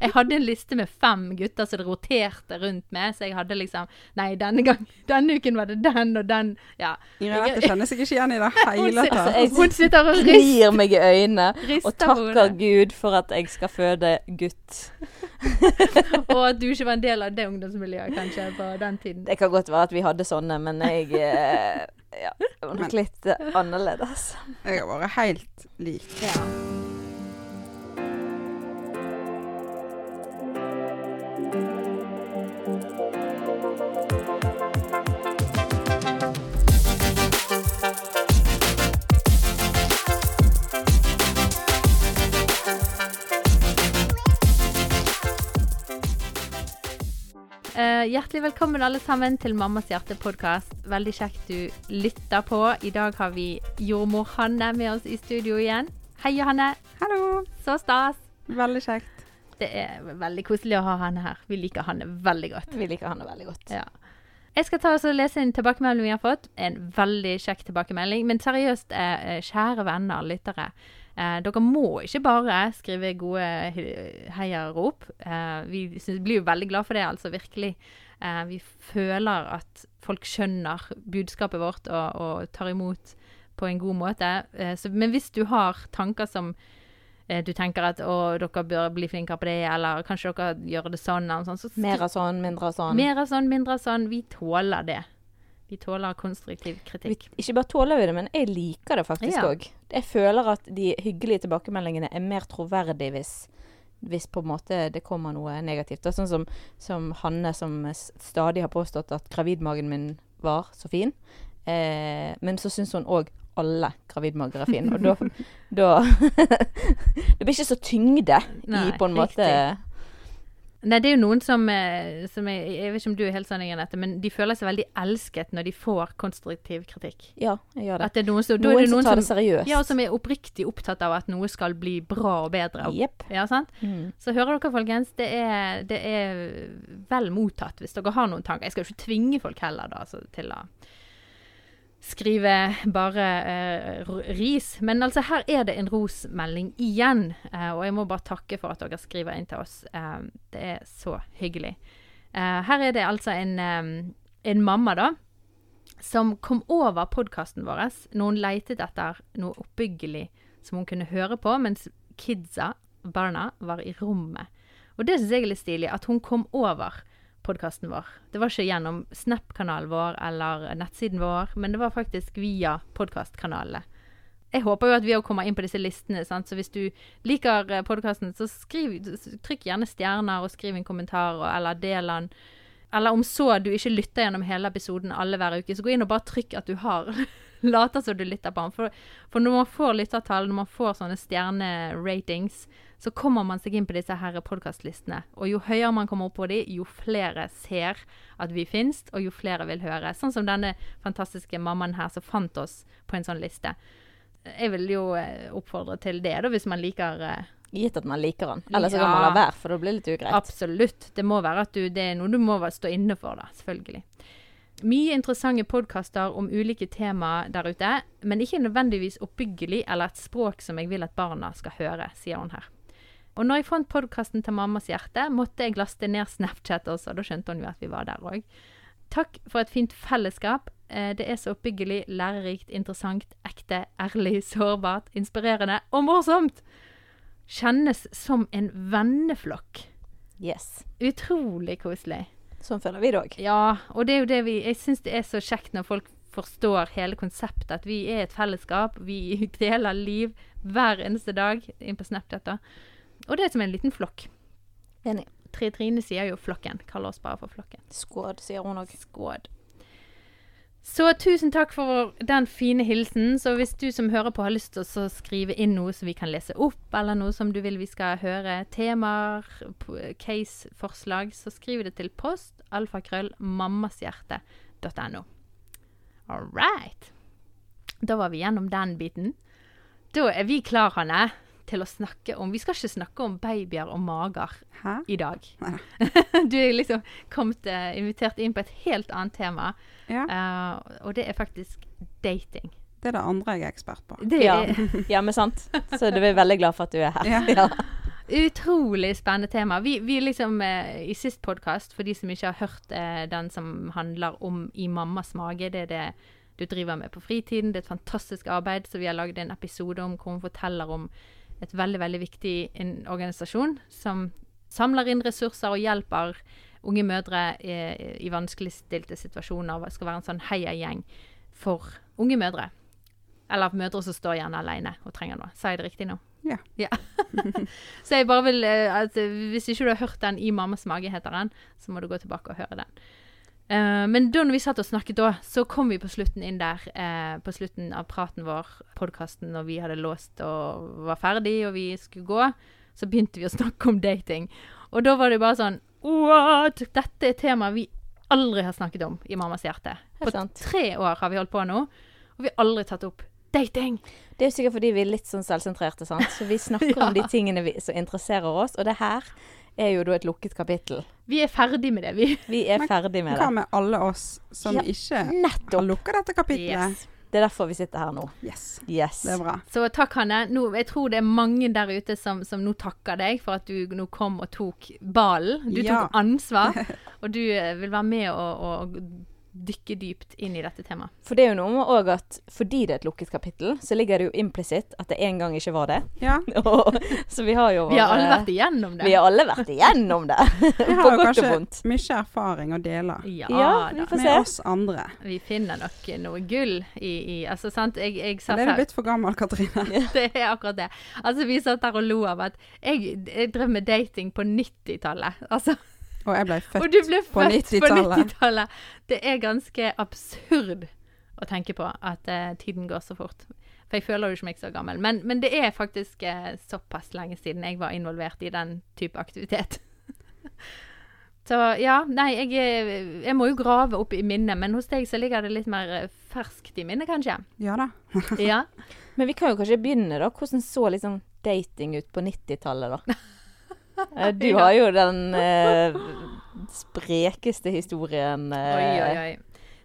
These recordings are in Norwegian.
Jeg hadde en liste med fem gutter som det roterte rundt med, så jeg hadde liksom Nei, denne gang, denne uken var det den og den. Ja. Renate kjenner seg ikke igjen i det hele tatt. jeg Hun sitter og rir meg i øynene og takker. Gud for at jeg skal føde gutt. Og at du ikke var en del av det ungdomsmiljøet, kanskje, på den tiden. Det kan godt være at vi hadde sånne, men jeg eh, Ja, det var nok litt annerledes. Jeg har vært helt lik. Ja. Eh, hjertelig velkommen alle sammen til Mammas hjerte-podkast. Veldig kjekt du lytter på. I dag har vi jordmor Hanne med oss i studio igjen. Hei, Johanne. Hallo. Så stas. Veldig kjekt. Det er veldig koselig å ha Hanne her. Vi liker Hanne veldig godt. Vi liker Hanne veldig godt. Ja. Jeg skal ta oss og lese en tilbakemelding vi har fått. En veldig kjekk tilbakemelding. Men seriøst, eh, kjære venner, lyttere. Eh, dere må ikke bare skrive gode he- heiarop. Eh, vi synes, blir jo veldig glad for det, altså. Virkelig. Eh, vi føler at folk skjønner budskapet vårt og, og tar imot på en god måte. Eh, så, men hvis du har tanker som eh, du tenker at å, dere bør bli flinkere på det, eller kanskje dere gjør det sånn, sånn, så Mer av sånn, mindre av sånn. mer av sånn, mindre av sånn. Vi tåler det. Vi tåler konstruktiv Vi, kritikk. ikke bare tåler vi det, men jeg liker det faktisk Ja. Jeg føler at de hyggelige tilbakemeldingene er mer troverdige hvis, hvis på en måte det kommer noe negativt. Sånn som, som Hanne, som stadig har påstått at gravidmagen min var så fin. Eh, men så syns hun òg alle gravidmager er fine. Og da, da Det blir ikke så tyngde Nei, i på en måte riktig. Nei, det er jo noen som, eh, som er, Jeg vet ikke om du er helt sånn, Janette, men de føler seg veldig elsket når de får konstruktiv kritikk. Ja, jeg gjør det. Det noen som, noen, Noen som tar det seriøst. ja, og som er oppriktig opptatt av at noe skal bli bra og bedre. Yep. Ja, sant? Mm. Så hører dere, folkens, det er, det er vel mottatt hvis dere har noen tanker. Jeg skal jo ikke tvinge folk heller da, altså, til å skrive bare uh, ris. Men altså, her er det en rosmelding igjen. Uh, og jeg må bare takke for at dere skriver inn til oss. Uh, det er så hyggelig. Her er det altså en, um, en mamma, da. Som kom over podkasten vår når hun leitet etter noe oppbyggelig som hun kunne høre på, mens kidsa, barna, var i rommet. Og det syns jeg er litt stilig, at hun kom over podkasten vår. Det var ikke gjennom Snap-kanalen vår eller nettsiden vår, men det var faktisk via podkastkanalene. Jeg håper jo at vi òg kommer inn på disse listene, sant? så hvis du liker podkasten, så skriv, trykk gjerne stjerner og skriv en kommentar, eller del den. Eller om så du ikke lytter gjennom hele episoden alle hver uke, så gå inn og bare trykk at du har. Later som du lytter på den. For, for når man får lyttertall, når man får sånne stjerneratings, så kommer man seg inn på disse her podkastlistene. Og jo høyere man kommer opp på de, jo flere ser at vi finnes, og jo flere vil høre. Sånn som denne fantastiske mammaen her som fant oss på en sånn liste. Jeg vil jo eh, oppfordre til det, da, hvis man liker eh, Gitt at man liker den. Eller så kan man la være, for det blir litt ugreit. Absolutt. Det må være at du, det er noe du må stå inne for, da. Selvfølgelig. Mye interessante podkaster om ulike tema der ute, men ikke nødvendigvis oppbyggelig eller et språk som jeg vil at barna skal høre, sier hun her. Og når jeg fant podkasten til Mammas hjerte, måtte jeg laste ned Snapchat også. Da skjønte hun jo at vi var der òg. Takk for et fint fellesskap. Eh, Det er så oppbyggelig, lærerikt, interessant, ekte, ærlig, sårbart, inspirerende og morsomt! Kjennes som en venneflokk. Yes. Utrolig koselig. Sånn føler vi det òg. Ja, og det er jo det vi Jeg syns det er så kjekt når folk forstår hele konseptet. At vi er et fellesskap. Vi deler liv hver eneste dag inn på Snapchat. da. Og det er som en liten flokk. Enig. Tre Trine sier jo flokken. Kaller oss bare for flokken. Skåd, sier hun òg. Skåd. Så tusen takk for den fine hilsen. Så hvis du som hører på har lyst til å skrive inn noe som vi kan lese opp, eller noe som du vil vi skal høre, temaer, case-forslag, så skriv det til post alfakrøllmammashjerte.no. All right. Da var vi gjennom den biten. Da er vi klar, Hanne, til å snakke om Vi skal ikke snakke om babyer og mager Hæ? i dag. Nei. du er liksom kommet eh, invitert inn på et helt annet tema, Ja, uh, og det er faktisk dating. det er det andre jeg er ekspert på. Det Ja. er, ja, men sant. Så du er veldig glad for at du er her. Ja. Ja. Utrolig spennende tema. Vi, vi liksom eh, I sist podkast, for de som ikke har hørt eh, den som handler om I mammas mage, det er det du driver med på fritiden. Det er et fantastisk arbeid, så vi har laget en episode om hvor hun forteller om et veldig, veldig viktig organisasjon som samler inn ressurser og hjelper unge mødre i, i vanskeligstilte situasjoner. Det skal være en sånn heiagjeng for unge mødre. Eller mødre som står gjerne alene og trenger noe. Sa jeg det riktig nå? Ja. så jeg bare vil eh, at Hvis ikke du har hørt den 'I mammas mage', heter den, så må du gå tilbake og høre den. Eh, men da når vi satt og snakket da, så kom vi på slutten inn der. uh, på slutten av praten vår, podkasten, når vi hadde låst og var ferdig og vi skulle gå, så begynte vi å snakke om dating. Og da var det bare sånn What? Dette er tema vi aldri har snakket om i Mammas hjerte. På tre år har vi holdt på nå, og vi har aldri tatt opp dating. Det er jo sikkert fordi vi er litt sånn selvsentrerte, sant. Så vi snakker Ja. om de tingene vi, som interesserer oss. Og det her er jo da et lukket kapittel. Vi er ferdig med det, vi. Vi er Men ferdig med Hva det. med alle oss som Ja, ikke har Nettopp! lukka dette kapitlet? Yes. Det er derfor vi sitter her nå. Yes. Yes. Det er bra. Så takk, Hanne. Nå, jeg tror det er mange der ute som, som nå takker deg for at du nå kom og tok ballen. Du Ja. tok ansvar, og du eh, vil være med og, og dykke dypt inn i dette temaet. For det er jo noe med òg at fordi det er et lukket kapittel, så ligger det jo implisitt at det en gang ikke var det. Ja, Og, så vi har jo Vi har alle vært igjennom det. Vi har alle vært igjennom det. vi har jo kanskje mye erfaring å dele Ja, Ja, vi får med se. oss andre. Vi finner nok noe gull i, i Altså, sant. Jeg, jeg satt Det er du blitt for gammel, Katrine? Det er akkurat det. Altså, vi satt der og lo av at jeg, jeg drev med dating på 90-tallet. Altså, Og jeg ble født og du ble født på 90-tallet. 90-tallet. Det er ganske absurd å tenke på at uh, tiden går så fort. For jeg føler jo ikke meg så gammel. Men, men det er faktisk uh, såpass lenge siden jeg var involvert i den type aktivitet. så ja, nei, jeg, er- jeg må jo grave opp i minnet, men hos deg så ligger det litt mer eh, ferskt i minnet, kanskje. Ja da. Ja. Men vi kan jo kanskje begynne, da. Hvordan så liksom dating ut på 90-tallet, da? Du har jo den eh, sprekeste historien. eh, Oi, oi, oi.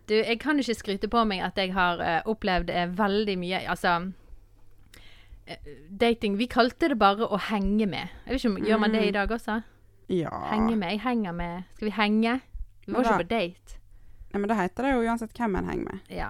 Du, jeg kan ikke skryte på meg at jeg har eh, opplevd eh, veldig mye Altså eh, Dating Vi kalte det bare å henge med. Jeg vet ikke om Gjør man det i dag også? Ja. Henge med. Jeg henger med Skal vi henge? Vi var da- ikke på date. Nei, men da heter det jo uansett hvem en henger med. Ja.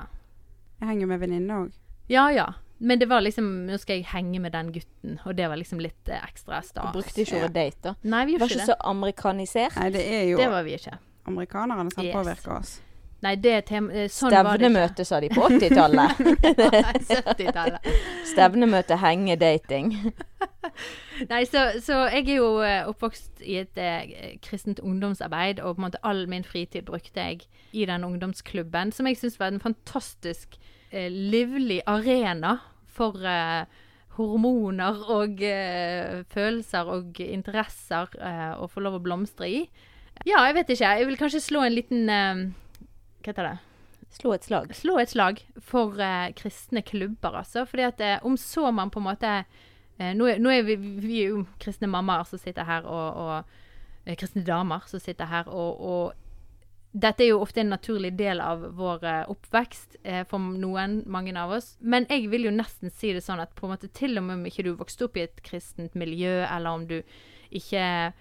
Jeg henger med venninne òg. ja ja. Men det var liksom Nå skal jeg henge med den gutten, og det var liksom litt eh, ekstra Du stas. brukte ikke ordet date, da. Nei, vi Det var gjorde ikke ikke det. så amerikanisert. Nei, det er jo Det var vi ikke. amerikanerne som Yes. påvirker oss. Nei, det tema, eh, sånn var det ikke. Stevnemøte, sa de på 80-tallet. 70-tallet. Stevnemøte, henge, dating. Nei, så, så jeg er jo eh, oppvokst i et eh, kristent ungdomsarbeid, og på en måte all min fritid brukte jeg i den ungdomsklubben, som jeg syns var en fantastisk eh, livlig arena for eh, hormoner og eh, følelser og interesser eh, å få lov å blomstre i. Ja, jeg vet ikke. Jeg vil kanskje slå en liten eh, Hva heter det? Slå et slag. slå et slag for eh, kristne klubber, altså. Fordi at eh, om så man på en måte nå, er, nå er vi, vi er jo kristne mammaer som sitter her, og, og kristne damer som sitter her, og, og dette er jo ofte en naturlig del av vår eh, oppvekst eh, for noen, mange av oss. Men jeg vil jo nesten si det sånn at på en måte til og med om ikke du vokste opp i et kristent miljø, eller om du ikke er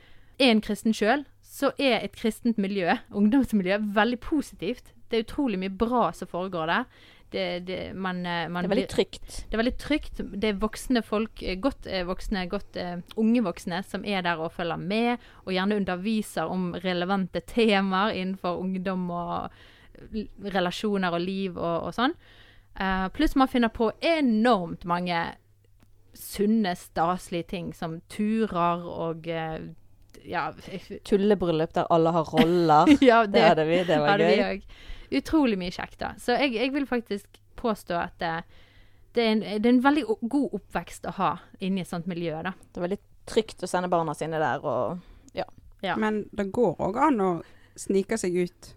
en kristen sjøl, så er et kristent miljø, ungdomsmiljø, veldig positivt. Det er utrolig mye bra som foregår der. Det, det, man, eh, man Det er veldig trygt. det er veldig trygt. Det er voksne folk, eh, godt eh, voksne, godt uh, unge voksne, som er der og følger med, og gjerne underviser om relevante temaer innenfor ungdom og relasjoner og liv og, og sånn. Uh, pluss man finner på enormt mange sunne, staselige ting, som turer og eh, ja, Tullebryllup der alle har roller. ja, Det hadde vi. Det var gøy. vi. Utrolig mye kjekt, da. Så jeg, jeg vil faktisk påstå at det, det, er en, det er en veldig god oppvekst å ha inni et sånt miljø, da. Det er veldig trygt å sende barna sine der og Ja. Men det går òg an å snike seg ut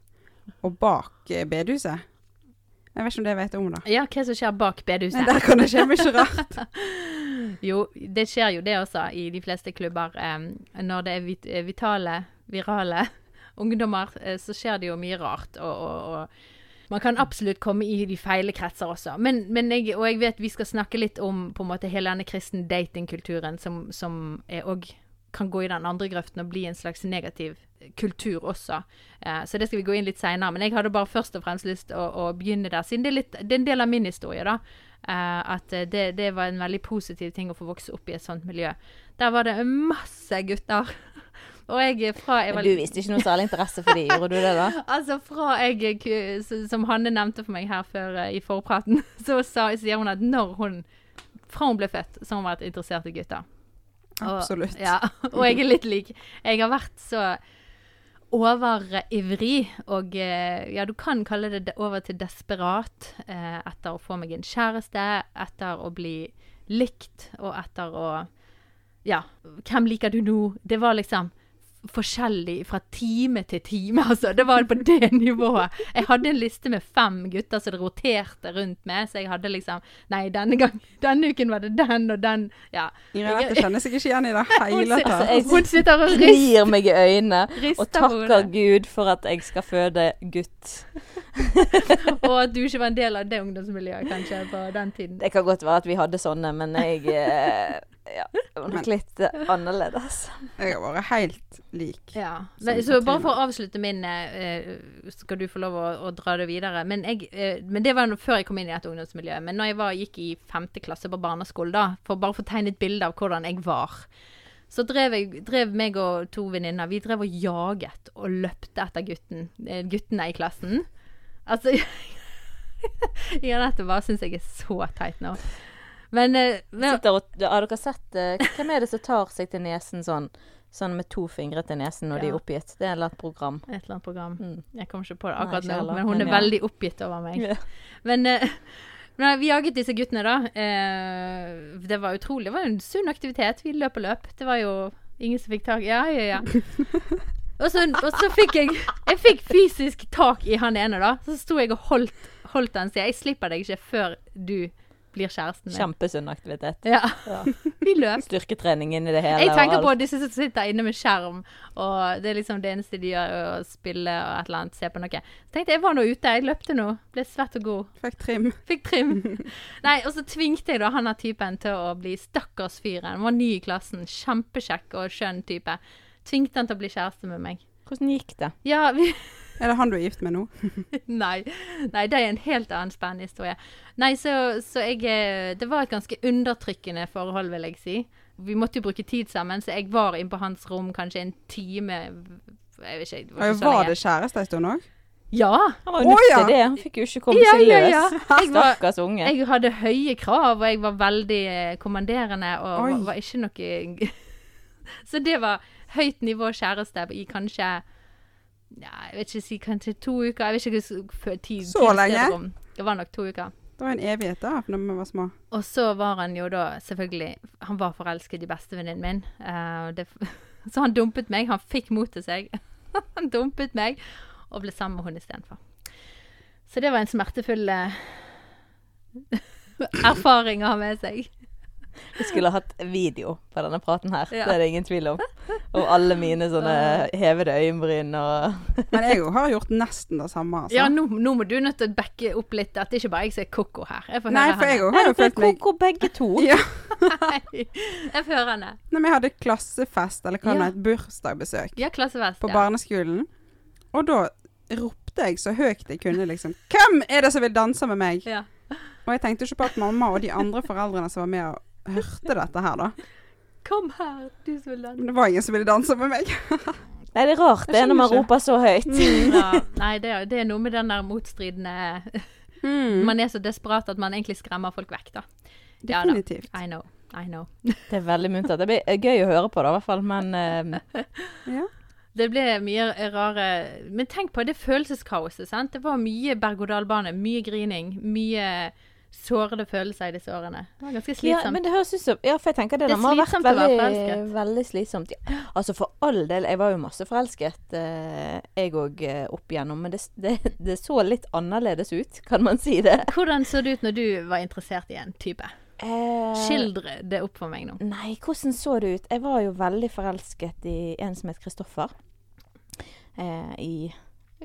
og bak eh, bedehuset. Jeg vet ikke om det jeg vet om, da. Ja, hva som skjer bak Men bedehuset? der kan det skje mye rart. Jo, det skjer jo det også i de fleste klubber. når det er eh, vitale, virale ungdommer, eh, så skjer det jo mye rart. Og, og, og man kan absolutt komme i de feile kretser også. Men, men jeg, og jeg vet vi skal snakke litt om på en måte hele denne kristen datingkulturen som, som òg kan gå i den andre grøften og bli en slags negativ kultur også. Eh, så det skal vi gå inn litt seinere. Men jeg hadde bare først og fremst lyst til å, å begynne der, siden det er, litt, det er en del av min historie. da. Eh, at det, det var en veldig positiv ting å få vokse opp i et sånt miljø. Der var det masse gutter. Og jeg fra jeg var Men du viste ikke noe særlig interesse for de, gjorde du det da? Altså fra jeg Som Hanne nevnte for meg her før eh, i forpraten, så sa, sier hun at når hun Fra hun ble født, så har hun vært interessert i gutter. Og- Absolutt. Ja, og jeg er litt lik. Jeg har vært så overivrig, og eh, ja, du kan kalle det over til desperat eh, etter å få meg en kjæreste, etter å bli likt, og etter å Ja, hvem liker du nå? Det var liksom forskjellig fra time til time, altså. Det var på det nivået. Jeg hadde en liste med fem gutter som det roterte rundt med, så jeg hadde liksom Nei, denne gang, denne uken var det den og den. Ja. Ingrid kjenner seg ikke igjen i det hele tatt. jeg- Hun sitter og. Gnir meg i øynene og takker. Gud for at jeg skal føde gutt. Og at du ikke var en del av det ungdomsmiljøet, kanskje, på den tiden. Det kan godt være at vi hadde sånne, men jeg eh, Ja, det var nok litt uh, annerledes. Jeg har vært helt lik. Ja. Men, så bare for å avslutte min uh, Skal du få lov å, å dra det videre. Men, jeg, uh, men det var før jeg kom inn i et ungdomsmiljø. Men når jeg var, gikk i femte klasse på barneskole, da, for bare å få tegne et bilde av hvordan jeg var, så drev, jeg, drev meg og to venninner Vi drev og jaget og løpte etter gutten, guttene i klassen. Altså Janette bare syns jeg er så teit nå. Men, eh, men Sitter og, har dere sett eh, Hvem er det som tar seg til nesen sånn? Sånn med to fingre til nesen når de er oppgitt. Det er et eller annet program. Et eller annet program. Mm. Jeg kommer ikke på det akkurat nå, men hun er ja. veldig oppgitt over meg. Ja. Men eh, nei, vi jaget disse guttene, da. Eh, det var utrolig. Det var en sunn aktivitet. Vi løp og løp. Det var jo ingen som fikk tak Ja, ja, ja. Og så, og så fikk jeg Jeg fikk fysisk tak i han ene, da. Så sto jeg og holdt, holdt han, jeg. Jeg slipper deg ikke før du blir kjæresten min. Kjempesunn aktivitet. Ja. Ja. Vi løp. Styrketrening inn i det hele. Jeg tenker på disse som sitter inne med skjerm, og det er liksom det eneste de gjør, å spille og et eller annet, se på noe. Så tenkte jeg, jeg var nå ute, jeg løpte nå, ble svett og god, Fikk trim. fikk trim. Nei, og så tvingte jeg da han der typen til å bli stakkars fyren. Var ny i klassen, kjempekjekk og skjønn type. Tvingte han til å bli kjæreste med meg. Hvordan gikk det? Ja, vi Er det han du er gift med nå? Nei. Nei, det er en helt annen spennende historie. Nei, så, så jeg eh, Det var et ganske undertrykkende forhold, vil jeg si. Vi måtte jo bruke tid sammen, så jeg var inne på hans rom kanskje en time Jeg vet ikke. Det var, ikke Var det kjæreste en stund òg? Ja! Han var jo nødt ja. til det. Han fikk jo ikke komme Ja, seg løs. ja. Jeg Stakkars unge. Jeg hadde høye krav, og jeg var veldig eh, kommanderende og Oi. var, var ikke noe Så det var høyt nivå kjæreste i kanskje ja, Jeg vet ikke si kanskje to uker. Jeg vet ikke før tid. Så lenge? Det var nok to uker. Det var en evighet da, når vi var små. Og så var han jo da selvfølgelig Han var forelsket i bestevenninnen min. Uh, det, så han dumpet meg. Han fikk mot til seg. han dumpet meg og ble sammen med henne istedenfor. Så det var en smertefull uh, erfaring å ha med seg. Vi skulle hatt video på denne praten her. Ja. Det er det ingen tvil om. Og alle mine sånne hevede øyenbryn og Men jeg har gjort nesten det samme. Altså. Ja, nå, nå må du nødt til å backe opp litt at det ikke bare er jeg som er ko-ko her. Jeg får Nei, høre for jeg òg har jo Er følt meg koko begge to? Ja. Nei, jeg får høre henne. Nei, men jeg hadde klassefest, eller hva Ja. det het, bursdagsbesøk Ja, klassefest. på ja. barneskolen, og da ropte jeg så høyt jeg kunne, liksom Hvem er det som vil danse med meg? Ja. Og jeg tenkte ikke på at mamma og de andre foreldrene som var med og hørte dette her, da. Kom her, du som vil danse. Men det var ingen som ville danse med meg. Nei, det er rart det er når man ikke. roper så høyt. Ja, nei, det er, det er noe med den der motstridende Mm. Man er så desperat at man egentlig skremmer folk vekk, da. Ja da. Definitivt. I know. I know. Det er veldig muntert. Det blir gøy å høre på, da, i hvert fall. Men uh... Ja. Det ble mye rare Men tenk på det følelseskaoset, sant. Det var mye berg-og-dal-bane, mye grining, mye sårede følelser i disse årene. Det var ganske slitsomt. ja, men det høres ut som Ja, for jeg tenker det, Det det må ha vært veldig, veldig slitsomt. Ja. Altså for all del, jeg var jo masse forelsket, eh, jeg òg opp igjennom. Men det, det, det så litt annerledes ut, kan man si det. Hvordan så det ut når du var interessert i en type? Eh, Skildre det opp for meg nå. Nei, hvordan så det ut? Jeg var jo veldig forelsket i en som het Kristoffer. Eh, I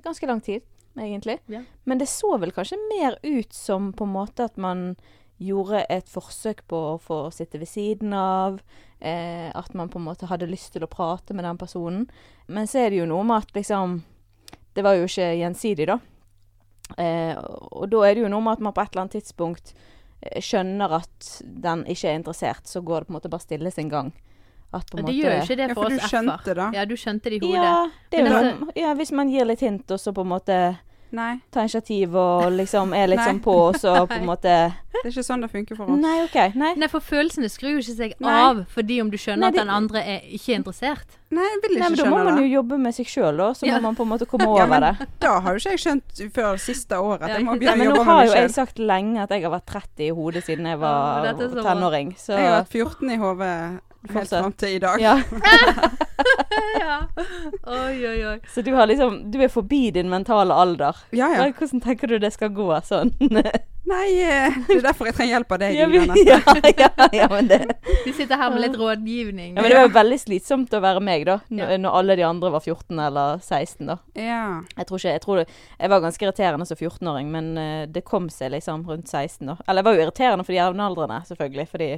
ganske lang tid, egentlig. Ja. Men det så vel kanskje mer ut som på en måte at man gjorde et forsøk på å få sitte ved siden av. Eh, at man på en måte hadde lyst til å prate med den personen. Men så er det jo noe med at liksom Det var jo ikke gjensidig, da. Eh, og da er det jo noe med at man på et eller annet tidspunkt eh, skjønner at den ikke er interessert. Så går det på en måte bare stille sin gang. At på en Det måte gjør jo ikke det Ja, for, for oss F-er. Ja, du skjønte det i hodet. Ja, det er jo Men Ja, hvis man gir litt hint, og så på en måte Nei, tar initiativ og liksom er litt sånn på, og så på en måte det er ikke sånn det funker for oss. Nei, okay, Nei. Nei, for følelsene skrur jo ikke seg Nei. av fordi om du skjønner Nei, det- at den andre er ikke interessert. Nei, jeg vil Nei, ikke men da må man jo jobbe med seg sjøl, da. Så Ja. må man på en måte komme Ja, over men det. da har jo ikke jeg skjønt før siste året at jeg må begynne Men å nå har med jo jeg sagt lenge at jeg har vært 30 i hodet siden jeg var bra. tenåring. Så Jeg har vært 14 i hodet helt fram til i dag. ja. ja. Oi, oi, oi. Så du har liksom Du er forbi din mentale alder. Ja, ja. Hvordan tenker du det skal gå sånn? Nei, eh, det er derfor jeg trenger hjelp av deg. ja, vi, ja, ja, ja, men det Vi sitter her med litt rådgivning. ja, men det var jo veldig slitsomt å være meg, da. Når, Ja. når alle de andre var 14 eller 16, da. Ja. Jeg tror ikke Jeg, tror det, jeg var ganske irriterende som 14-åring, men eh, det kom seg liksom rundt 16, da. Eller jeg var jo irriterende for de jevnaldrende, selvfølgelig. Fordi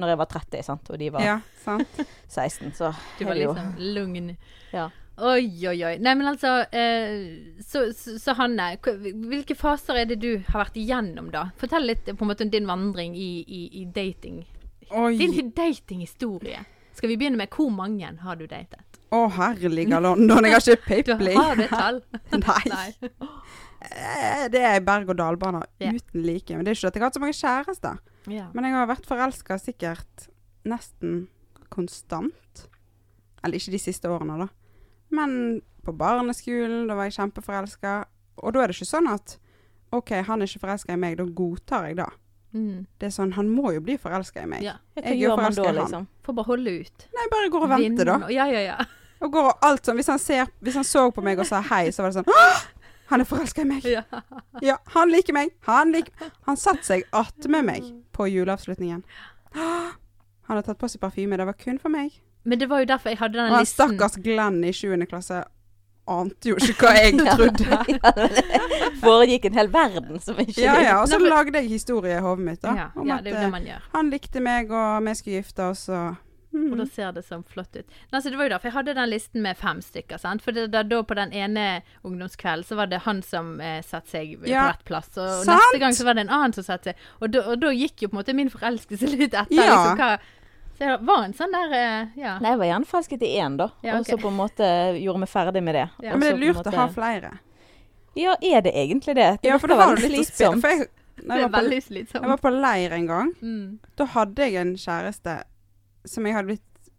når jeg var 30, sant, og de var ja, sant. 16, så Du var liksom lugn. Ja. Oi, oi, oi. Nei, men altså eh, så, så, så Hanne, hvilke faser er det du har vært igjennom, da? Fortell litt på en måte om din vandring i, i, i dating. Oi. Din datinghistorie. Skal vi begynne med hvor mange har du datet? Å, herlige London. Jeg har ikke Du har du et tall? Nei. Nei. Det er berg-og-dal-bane yeah. uten like. Men det er ikke at jeg har hatt så mange kjærester. Ja. Men jeg har vært forelska sikkert nesten konstant. Eller ikke de siste årene, da. Men på barneskolen, da var jeg kjempeforelska. Og da er det ikke sånn at OK, han er ikke forelska i meg, da godtar jeg det. Mm. Det er sånn, han må jo bli forelska i meg. ja. Hva Jeg gjør man da, liksom? Får bare holde ut. Nei, bare går og venter, da. Ja, ja, ja. Og går og alt sånn Hvis han, ser, hvis han så på meg og sa hei, så var det sånn «Åh! Han er forelska i meg! ja. Han liker meg! Han liker Han satte seg attmed meg på juleavslutningen. Han har tatt på seg parfyme. Det var kun for meg. Men det var jo derfor jeg hadde den Og han listen. stakkars Glenn i 7. klasse ante jo ikke hva jeg trodde. Ja, det foregikk en hel verden som ikke Ja, ja. Og så lagde jeg historie i hodet mitt, da. Ja, Om ja, at eh, han likte meg, og vi skulle gifte oss, og mm. Og da ser det sånn flott ut. Nei, altså, det var jo derfor jeg hadde den listen med fem stykker. sant? For det, da, da på den ene ungdomskvelden så var det han som eh, satte seg på Ja, rett plass. Og, og neste gang så var det en annen som satte seg. Og da, og da gikk jo på en måte min forelskelse litt etter. Ja. liksom, hva, så jeg var en sånn der eh, Ja. Nei, jeg var gjerne forelsket i én, da. Ja, Og så på en måte gjorde vi ferdig med det. Ja. Men det er lurt måte... å ha flere. Ja, er det egentlig det? Det Ja, for det var veldig litt slitsomt. Jeg, Det jeg, er var på, jeg var på leir en gang. Mm. Da hadde jeg en kjæreste som jeg hadde blitt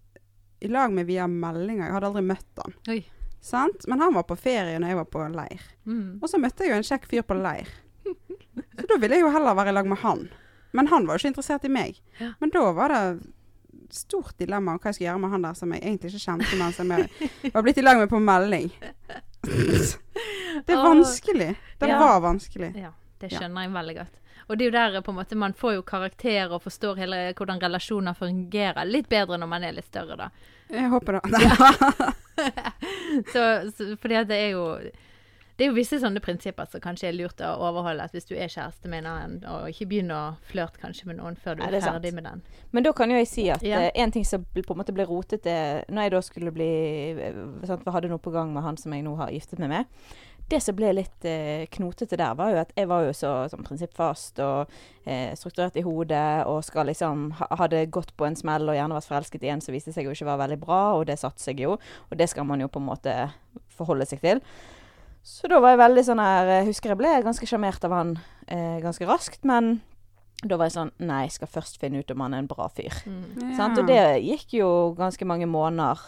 i lag med via meldinger. Jeg hadde aldri møtt han. Oi. Sant? Men han var på ferie når jeg var på leir. Mm. Og så møtte jeg jo en kjekk fyr på leir. Så da ville jeg jo heller være i lag med han. Men han var jo ikke interessert i meg. Ja. Men da var det stort dilemma om hva jeg skulle gjøre med han der som jeg egentlig ikke kjente, men som jeg var blitt i lag med på melding. Det er vanskelig. Det Ja. var vanskelig. Ja, det skjønner jeg veldig godt. Og det er jo der på en måte man får jo karakter og forstår hele hvordan relasjoner fungerer litt bedre når man er litt større, da. Jeg håper det. Så, så fordi at det er jo det er jo visse sånne prinsipper som kanskje er lurt å overholde. At hvis du er kjæreste med en annen, og ikke begynn å flørte kanskje med noen før du er, er sant. ferdig med den. Men da kan jo jeg si at Ja. eh, en ting som på en måte ble rotete når jeg da skulle bli eh, sant, Hadde noe på gang med han som jeg nå har giftet meg med. Det som ble litt eh, knotete der, var jo at jeg var jo så sånn prinsippfast og eh, strukturert i hodet og skal liksom ha, hadde gått på en smell og gjerne vært forelsket i en som viste seg jo ikke var veldig bra, og det satte seg jo. Og det skal man jo på en måte forholde seg til. Så da var jeg veldig sånn her Jeg husker jeg ble ganske sjarmert av han eh, ganske raskt, men da var jeg sånn Nei, jeg skal først finne ut om han er en bra fyr. Mm. Sant? Og det gikk jo ganske mange måneder.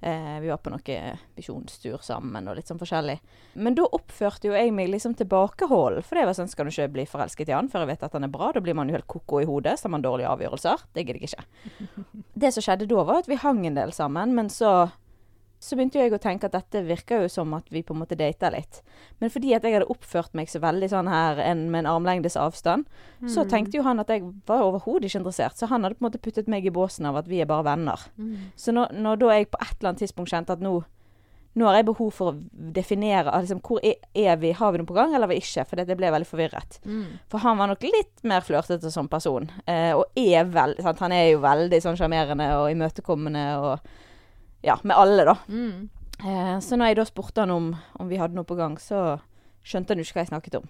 Eh, vi var på noe visjonstur sammen og litt sånn forskjellig. Men da oppførte jo jeg meg liksom tilbakeholden. For det var sånn, skal du ikke bli forelsket i han før jeg vet at han er bra? Da blir man jo helt ko-ko i hodet, så har man dårlige avgjørelser. Det gidder jeg ikke. Det som skjedde da, var at vi hang en del sammen, men så så begynte jeg å tenke at dette virker jo som at vi på en måte data litt. Men fordi at jeg hadde oppført meg så veldig sånn her en, med en armlengdes avstand, så tenkte jo han at jeg var overhodet ikke interessert. Så han hadde på en måte puttet meg i båsen av at vi er bare venner. Mm. Så når, når da jeg på et eller annet tidspunkt kjente at nå, nå har jeg behov for å definere liksom, hvor er, er vi, har vi noe på gang, eller vi ikke? For det ble veldig forvirret. Mm. For han var nok litt mer flørtete som person. Eh, og er vel, sant? Han er jo veldig sånn sjarmerende og imøtekommende og Ja, med alle, da. Mm. Eh, så når jeg da spurte han om, om vi hadde noe på gang, så skjønte han jo ikke hva jeg snakket om.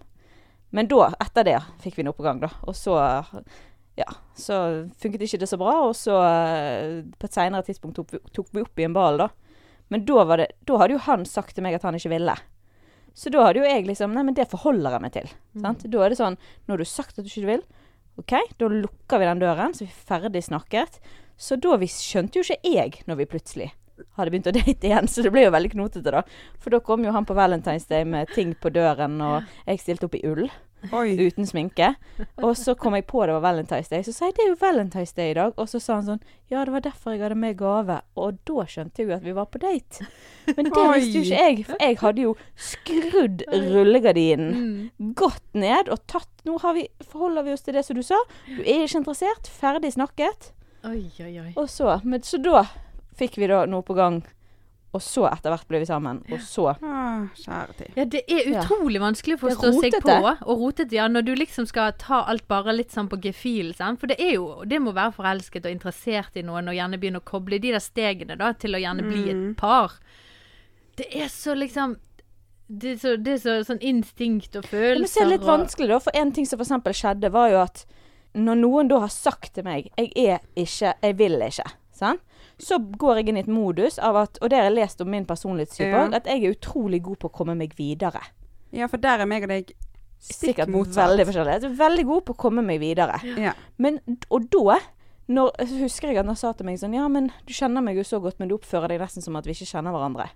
Men da, etter det, fikk vi noe på gang, da. Og så ja, så funket ikke det så bra, og så eh, på et senere tidspunkt tok vi, tok vi opp i en ball, da. Men da, var det, da hadde jo han sagt til meg at han ikke ville. Så da hadde jo jeg liksom Nei, men det forholder jeg meg til. Sant? Da er det sånn Nå har du sagt at du ikke vil. OK, da lukker vi den døren, så vi er ferdig snakket. Så da vi skjønte jo ikke jeg når vi plutselig hadde begynt å date igjen, så det ble jo veldig knotete, da. For da kom jo han på Valentine's Day med ting på døren, og jeg stilte opp i ull Oi. uten sminke. Og så kom jeg på det var Valentine's Day. Så sa jeg det er jo Valentine's Day i dag. Og så sa han sånn Ja, det var derfor jeg hadde med gave. Og da skjønte jeg jo at vi var på date. Men det Oi. visste jo ikke jeg. For jeg hadde jo skrudd rullegardinen Mm. godt ned og tatt Nå har vi, forholder vi oss til det som du sa. Du er ikke interessert. Ferdig snakket. Oi, oi, oi. Og så men, Så da fikk vi da noe på gang. Og så etter hvert ble vi sammen. Og så Ah, kjære tid. Ja, det er Ja. utrolig vanskelig å forstå seg på. Og rotete, ja. Når du liksom skal ta alt bare litt sånn på gefühl. For det er jo Det må være forelsket og interessert i noen, og gjerne begynne å koble de der stegene da, til å gjerne bli Mm. et par. Det er så liksom Det er så, det er så sånn instinkt og Ja, følelser men så er det litt vanskelig, da. For en ting som for eksempel skjedde, var jo at når noen da har sagt til meg 'Jeg er ikke Jeg vil ikke', sant? Så går jeg inn i et modus av at Og det har jeg lest om min personlighetstype Ja. at jeg er utrolig god på å komme meg videre. Ja, for der er meg og deg Sikkert motsatt. veldig forskjellig. Jeg er veldig god på å komme meg videre. Ja. Men, og da når, husker jeg at han sa til meg sånn Ja, men du kjenner meg jo så godt, men du oppfører deg nesten som at vi ikke kjenner hverandre.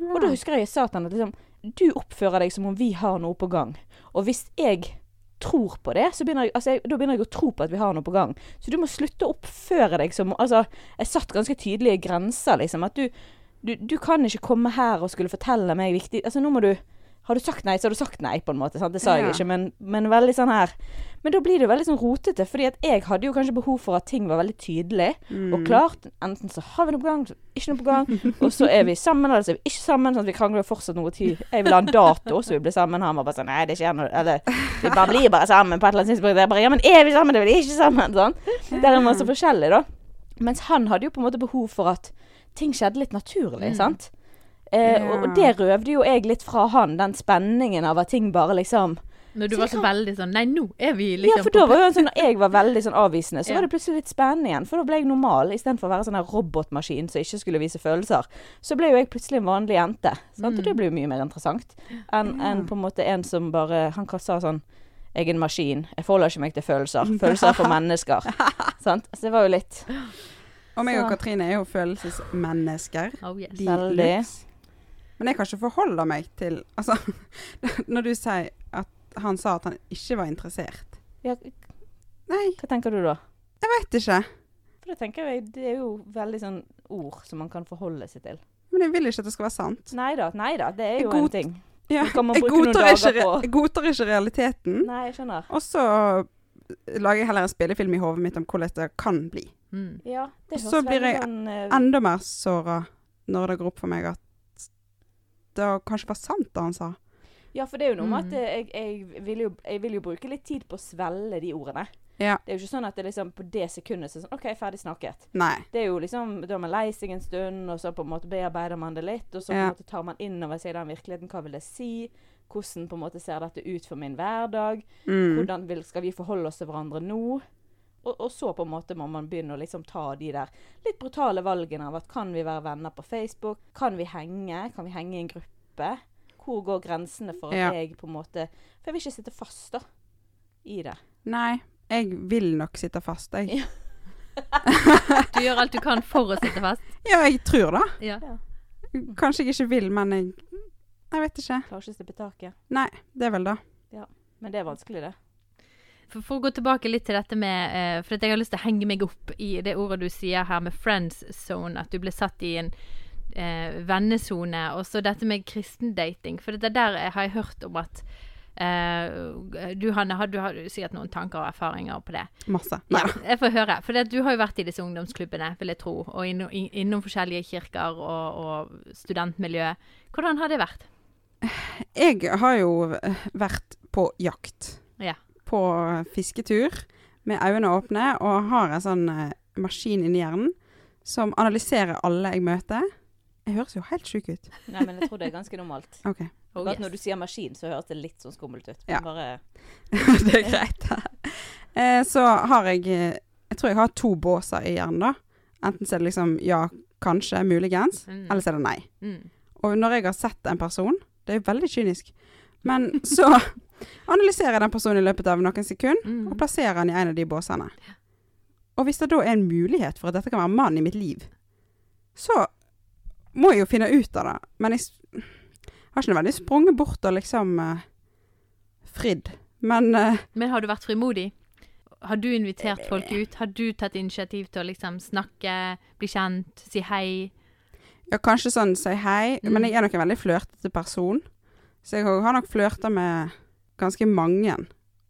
Og da husker jeg jeg sa til han at liksom Du oppfører deg som om vi har noe på gang. Og hvis jeg tror på det, begynner jeg, altså jeg, da begynner jeg å tro på at vi har noe på gang. Så du må slutte å oppføre deg som Altså, jeg satt ganske tydelige grenser, liksom. At du, du, du kan ikke komme her og skulle fortelle meg viktig Altså, nå må du Har du sagt nei, så har du sagt nei, på en måte. Sant? Det sa jeg Ja. ikke, men, men veldig sånn her. Men da blir det veldig sånn rotete, fordi at jeg hadde jo kanskje behov for at ting var veldig tydelig Mm. og klart. Enten så har vi noe på gang, så ikke noe på gang. Og så er vi sammen, eller så er vi ikke sammen. Sånn at vi krangler fortsatt noe tid. Jeg vil ha en dato, så vi blir sammen. Han var bare sånn Nei, det skjer noe Eller vi bare blir bare sammen på et eller annet tidspunkt. Jeg bare Ja, men er vi sammen? Det er vi ikke sammen? Sånn. Der er masse forskjellig, da. Mens han hadde jo på en måte behov for at ting skjedde litt naturlig, Mm. sant? Eh, og, og det røvde jo jeg litt fra han, den spenningen av at ting bare liksom Når du Så var så kan- veldig sånn Nei, nå er vi liksom ja, for da var jo sånn, når jeg var veldig sånn avvisende, så Ja. var det plutselig litt spennende igjen. For da ble jeg normal, istedenfor å være sånn her robotmaskin som ikke skulle vise følelser. Så ble jo jeg plutselig en vanlig jente. Sant? Og det ble jo mye mer interessant enn en, på en måte en som bare Han sa sånn Jeg er en maskin. Jeg forholder ikke meg til følelser. Følelser er for mennesker. sant? Så det var jo litt Og meg og Katrine er jo følelsesmennesker. Oh, yes. Veldig. Men jeg kan ikke forholde meg til Altså, når du sier at han sa at han ikke var interessert ja, Nei, Hva tenker du da? jeg veit ikke. For da tenker jeg Det er jo veldig sånn ord som man kan forholde seg til. Men jeg vil ikke at det skal være sant. Nei da, nei da. Det er jo god- en ting. Ja, Det kan man jeg, godtar ikke, jeg godtar ikke realiteten. Nei, jeg skjønner. Og så lager jeg heller en spillefilm i hodet mitt om hvordan det kan bli. Mm. Ja, det Og så blir jeg sånn eh, Enda mer såra når det går opp for meg at det kanskje var sant det han sa. Ja, for det er jo noe med Mm. at eh, jeg, jeg, vil jo, jeg vil jo bruke litt tid på å svelge de ordene. Ja. Det er jo ikke sånn at det liksom på det sekundet så er sånn OK, ferdig snakket. Nei. Det er jo liksom Da er man lei seg en stund, og så på en måte bearbeider man det litt, og så på Ja. måte tar man inn over seg den virkeligheten. Hva vil det si? Hvordan på en måte ser dette ut for min hverdag? Mm. Hvordan vil, skal vi forholde oss til hverandre nå? Og, og så på en måte må man begynne å liksom ta de der litt brutale valgene av at kan vi være venner på Facebook? Kan vi henge? Kan vi henge i en gruppe? Hvor går grensene for at Ja. jeg på en måte For jeg vil ikke sitte fast, da. I det. Nei. Jeg vil nok sitte fast, jeg. Ja. Du gjør alt du kan for å sitte fast. Ja, jeg tror det. Ja. Kanskje jeg ikke vil, men jeg Jeg vet ikke. Klarer ikke å slippe taket. Nei, det er vel det. Men det er vanskelig, det. For, for å gå tilbake litt til dette med uh, For jeg har lyst til å henge meg opp i det ordet du sier her med friends zone. At du ble satt i en uh, vennesone. Og så dette med kristendating. For det der har jeg hørt om at Uh, du Hanne, har, du har sikkert noen tanker og erfaringer på det. Masse. Ja, jeg får høre. For det, du har jo vært i disse ungdomsklubbene, vil jeg tro. Og innom, innom forskjellige kirker og, og studentmiljø. Hvordan har det vært? Jeg har jo vært på jakt. Ja. På fisketur med øynene åpne, og har en sånn eh, maskin inni hjernen som analyserer alle jeg møter. Jeg høres jo helt sjuk ut. Nei, men jeg tror det er ganske normalt. Okay. Oh, yes. når du sier maskin, så høres det litt sånn skummelt ut. Men Ja. Bare det er greit. Eh, så har jeg eh, Jeg tror jeg har to båser i hjernen, da. Enten så er det liksom ja, kanskje, muligens. Mm. Eller så er det nei. Mm. Og når jeg har sett en person Det er jo veldig kynisk. Men så analyserer den personen i løpet av noen sekunder, Mm. og plasserer den i en av de båsene. Og hvis det da er en mulighet for at dette kan være mannen i mitt liv, så må jeg jo finne ut av det. Men jeg har ikke nødvendigvis sprunget bort og liksom uh, fridd. Men uh, Men har du vært frimodig? Har du invitert folk ut? Har du tatt initiativ til å liksom snakke, bli kjent, si hei? ja, kanskje sånn si hei. Mm. Men jeg er nok en veldig flørtete person. Så jeg har har nok flørta med ganske mange.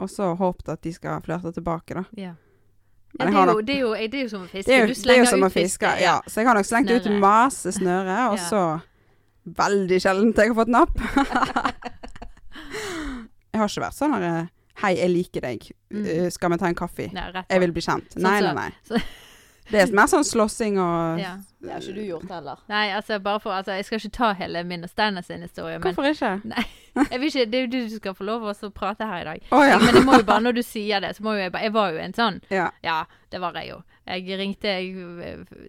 Og så håpet at de skal flørte tilbake, da. Ja. Men det, er jo, nok- det, er jo, det er jo som å fiske. Du er slenger ut fiske. fiske, Ja. Så jeg har nok slengt ut masse snøre, og Ja. så Veldig sjelden jeg har fått napp. jeg har ikke vært sånn her eh, Hei, jeg liker deg. Mm. Eh, Skal vi ta en kaffe? Nei. Jeg vil bli kjent. Sånn Nei, nei, nei. Det er mer sånn slåssing og Ja. Det har ikke du gjort heller. Nei, altså bare for altså, Jeg skal ikke ta hele min og Steinar sin historie, men Hvorfor ikke? jeg vil ikke, det er jo du som skal få lov å prate her i dag. Oh, ja. Men det må jo bare, når du sier det, så må jo jeg bare Jeg var jo en sånn ja. Ja, det var jeg jo. Jeg ringte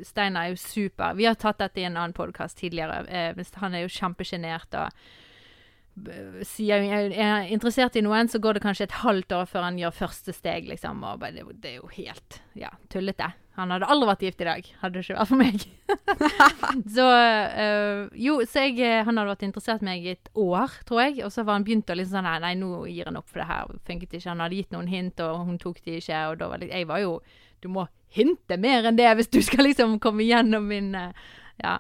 Steinar er jo super. Vi har tatt dette i en annen podkast tidligere. Eh, han er jo kjempesjenert og sier jeg er interessert i noen, så går det kanskje et halvt år før han gjør første steg, liksom. Og bare, det, det er jo helt ja, tullete. Han hadde aldri vært gift i dag, hadde det ikke vært for meg. så eh, Jo, så jeg, eh, han hadde vært interessert i meg i et år, tror jeg. Og så var han begynt å liksom sånn Nei, nei, nå gir han opp, for det her funket ikke. Han hadde gitt noen hint, og hun tok de ikke. Og da var det, jeg var jo Du må hinte mer enn det hvis du skal liksom komme gjennom min eh, Ja.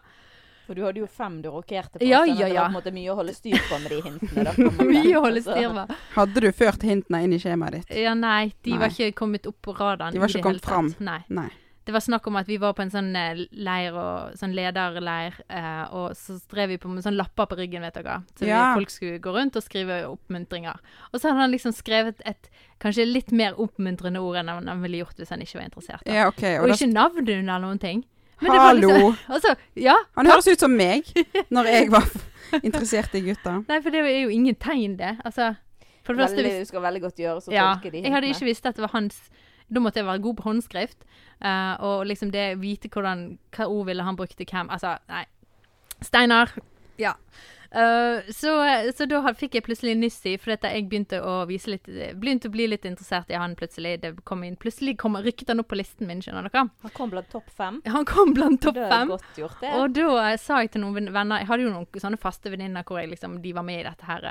For du hadde jo fem du rokerte på. Ja, sånn ja, ja, Det var på en måte mye å holde styr på med de hintene. Da. Mye å holde styr på. Hadde du ført hintene inn i skjemaet ditt? Ja, nei, de Nei. var ikke kommet opp på radaren. De var ikke kommet fram. Nei. Nei. Det var snakk om at vi var på en sånn eh, leir, og, sånn lederleir, eh, og så drev vi på med sånn lapper på ryggen, vet dere. Så vi, Ja. folk skulle gå rundt og skrive oppmuntringer. Og så hadde han liksom skrevet et kanskje litt mer oppmuntrende ord enn han han ville gjort hvis han ikke var interessert. Ja, okay, og Og da, ikke navnet under noen ting. Men det var hallo! Liksom, altså, ja. Han høres ut som meg når jeg var interessert i gutter. Nei, for det er jo ingen tegn, det. Altså, for det første Veldig, du skal veldig godt gjøre så Ja, tolke de jeg hadde ikke visst at det var hans Da måtte jeg være god på håndskrift. Uh, og liksom det vite hvordan Hva ord ville han brukt til hvem. Altså, nei. Steinar. Ja. Uh, så, så da fikk jeg plutselig nyss i, for jeg begynte å vise litt Begynte å bli litt interessert i han plutselig. Det kom inn, plutselig kom, rykket han opp på listen min, skjønner dere. Han kom blant topp fem. Han kom blant topp Det fem. godt gjort, det. Og da eh, sa jeg til noen venner Jeg hadde jo noen sånne faste venninner hvor jeg liksom, de var med i dette her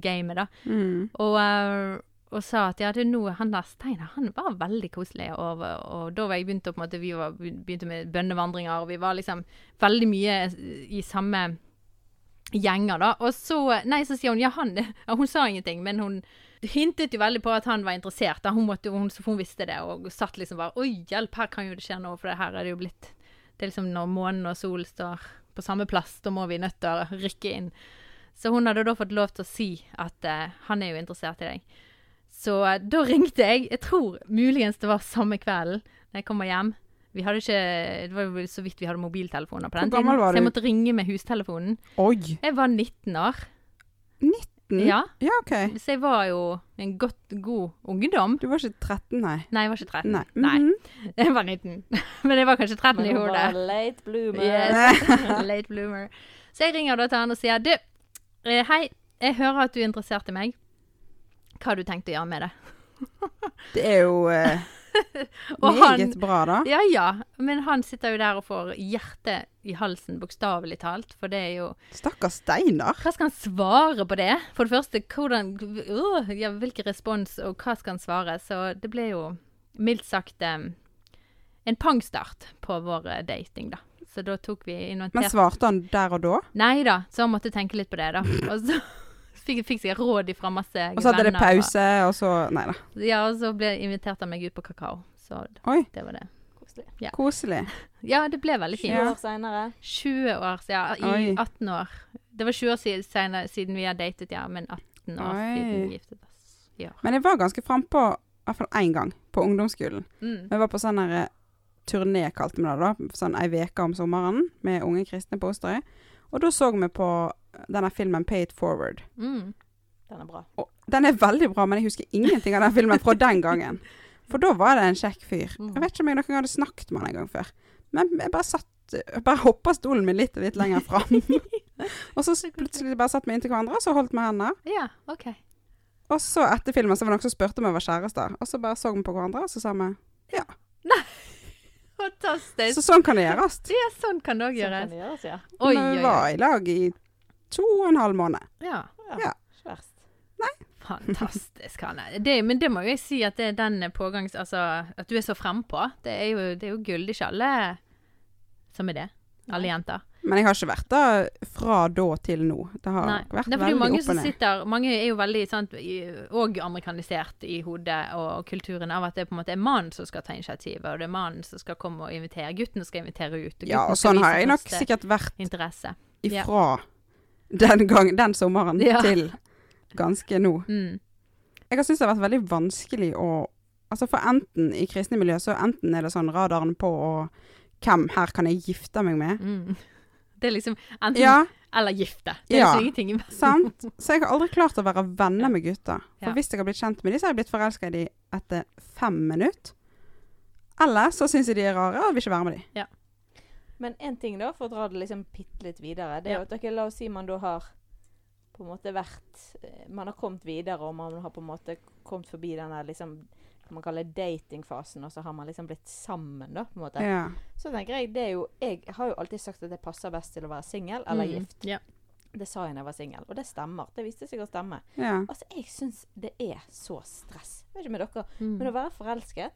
gamet, da. Mm. Og, eh, og sa at ja, er noe, han der Steinar han var veldig koselig. Og, og da var jeg begynt å på en måte, vi var, begynte med bønnevandringer, og vi var liksom veldig mye i samme gjenger, da. Og så Nei, så sier hun ja, han ja, Hun sa ingenting, men hun hintet jo veldig på at han var interessert. Da. Hun, måtte, hun, hun visste det, og satt liksom bare Oi, hjelp, her kan jo det skje noe, for det her er det jo blitt Det er liksom når månen og solen står på samme plass, da må vi nødt til å rykke inn. Så hun hadde da fått lov til å si at uh, han er jo interessert i deg. Så eh, da ringte jeg. Jeg tror muligens det var samme kvelden da jeg kommer hjem. Vi hadde ikke, Det var jo så vidt vi hadde mobiltelefoner på den tiden. Så jeg måtte ringe med hustelefonen. Oi! Jeg var 19 år. 19? Ja, Ja, OK. så jeg var jo en godt, god ungdom. Du var ikke 13, nei? Nei, jeg var ikke 13. Nei. Nei, Mhm. jeg var 19. Men jeg var kanskje 13 Men i hun var hodet. late bloomer. Yes. Late bloomer. Så jeg ringer da til han og sier du, eh, hei, jeg hører at du er interessert i meg. Hva har du tenkt å gjøre med det? Det er jo eh, meget han- bra, da. Ja ja, men han sitter jo der og får hjertet i halsen, bokstavelig talt. For det er jo Stakkars Steinar. Hva skal han svare på det? For det første, hvordan øh, ja, Hvilken respons, og hva skal han svare? Så det ble jo mildt sagt eh, en pangstart på vår eh, dating, da. Så da tok vi Men svarte han der og da? Nei da, så han måtte tenke litt på det, da. Og så Fikk, fikk sikkert råd fra masse Og så hadde det pause, og så Nei da. Ja, og så ble inviterte han meg ut på kakao. Så Oi, det var det. Koselig. koselig. Ja, det ble veldig fint. 20 år seinere. 20 år ja. I Oi. 18 år. Det var 20 år siden, senere, siden vi har datet, ja. Men 18 år Oi. siden vi giftet oss. Ja. Men jeg var ganske frampå, i hvert fall én gang, på ungdomsskolen. Mm. Vi var på sånn her, eh, turné, kalte vi det da. Sånn ei uke om sommeren med unge kristne på Osterøy. Og da så vi på denne filmen 'Pay It Forward'. Mm. Den er bra. Og den er veldig bra, men jeg husker ingenting av den filmen fra den gangen. For da var det en kjekk fyr. Mm. Jeg vet ikke om jeg noen gang hadde snakket med han en gang før. Men jeg bare satt jeg bare hoppa stolen min litt og litt lenger fram. og så plutselig bare satt vi inntil hverandre, og så holdt vi hender. Ja, OK. Og så etter filmen så var det noen som spurte om vi var kjærester. Og så bare så vi på hverandre, og så sa vi «ja». Fantastisk. Så sånn kan det gjøres. ja, sånn kan det òg Sånn gjøres. Sånn gjøres, ja. Oi, oi, vi var i lag i to og en halv måned. Ja. Ja. Ikke Nei. Fantastisk, Hanne. Det, men det må jo jeg si at det er den pågangs... Altså, at du er så frempå. Det er jo, det er jo gull. Det er ikke alle som er det. Alle jenter. Men jeg har ikke vært der fra da til nå. Det har Nei. vært det er veldig mange opp og ned. sitter Mange er jo veldig sant, og amerikanisert i hodet og kulturen av at det på en måte er mannen som skal ta initiativet, og det er mannen som skal komme og invitere. Gutten skal invitere ut. Og Ja, og sånn har jeg nok sikkert vært interesse. Ja. Den, gang, den sommeren Ja. til ganske nå. Mm. Jeg har syntes det har vært veldig vanskelig å Altså for enten i kristne miljø, så enten er det sånn radaren på og hvem her kan jeg gifte meg med? Mm. Det er liksom enten Ja, eller gifte. Det er Ja. liksom ingenting imellom. sant? Så jeg har aldri klart å være venner med gutter. For Ja. hvis jeg har blitt kjent med dem, så har jeg blitt forelska i dem etter fem minutter. Eller så syns jeg de er rare og vil ikke være med dem. Men én ting, da, for å dra det liksom bitte litt videre, det er jo at dere, la oss si man da har på en måte vært eh, Man har kommet videre, og man har på en måte kommet forbi den der liksom man kalle datingfasen, og så har man liksom blitt sammen, da, på en måte. Ja. Så tenker jeg, det er jo Jeg har jo alltid sagt at det passer best til å være singel eller Mm. gift. Ja. Det sa jeg da jeg var singel, og det stemmer. Det viste seg å stemme. ja. Altså, jeg syns det er så stress. Jeg vet ikke med dere, Mm. men å være forelsket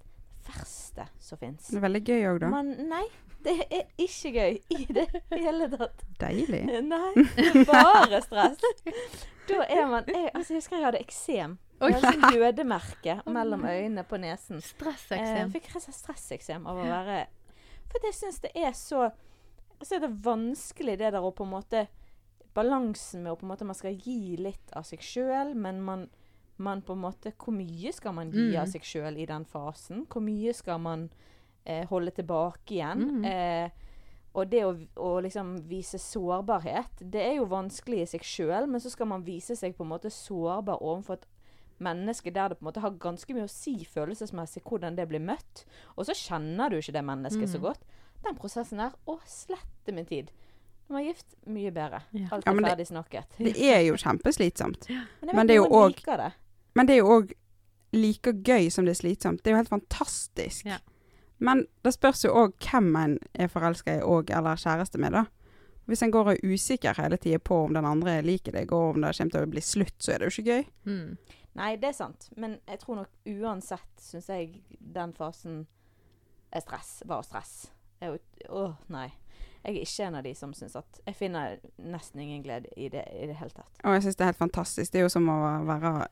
verste som fins. Det veldig gøy òg, da. Men nei, det er ikke gøy i det hele tatt. Deilig. Nei, det er bare stress. Da er man jeg, altså, Jeg husker jeg hadde eksem. Oi. Jeg hadde sånn jødemerke mellom øynene på nesen. Eh, Stresseksem. jeg fikk rett og slett stresseksem av å være For jeg syns det er så Så er det vanskelig det der å på en måte Balansen med å på en måte Man skal gi litt av seg sjøl, men man, man på en måte Hvor mye skal man gi Mm. av seg sjøl i den fasen? Hvor mye skal man eh, holde tilbake igjen? Mm. Eh, og det å, å liksom vise sårbarhet, det er jo vanskelig i seg sjøl, men så skal man vise seg på en måte sårbar overfor et menneske der det på en måte har ganske mye å si følelsesmessig hvordan det blir møtt. Og så kjenner du ikke det mennesket så Mm. godt. Den prosessen der, å slette min tid. Når man er gift, mye bedre. Ja. Alt Ja, er men det- ferdig snakket. Det er jo kjempeslitsomt. Men, men det er jo òg det. Men det er jo òg like gøy som det er slitsomt. Det er jo helt fantastisk. Ja. Men det spørs jo òg hvem en er forelska i og eller kjæreste med, da. Hvis en går og er usikker hele tida på om den andre liker deg, og om det kommer til å bli slutt, så er det jo ikke gøy. Mm. Nei, det er sant. Men jeg tror nok uansett syns jeg den fasen er stress. Var stress. Jeg, er jo- åh, nei. Jeg er ikke en av de som syns at Jeg finner nesten ingen glede i det i det hele tatt. Og jeg syns det er helt fantastisk. Det er jo som å være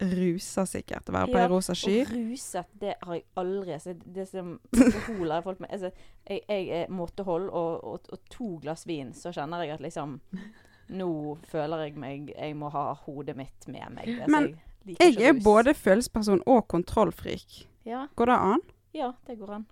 rusa, sikkert. Å være på Ja, rosa sky. Og ruset, det har jeg aldri sett. Det som alkohol har folk med altså, jeg, jeg er måtehold, og, og, og to glass vin, så kjenner jeg at liksom Nå føler jeg meg Jeg må ha hodet mitt med meg. Altså, Men jeg Jeg er både følelsesperson og kontrollfrik. ja, Går det an? ja, det går an.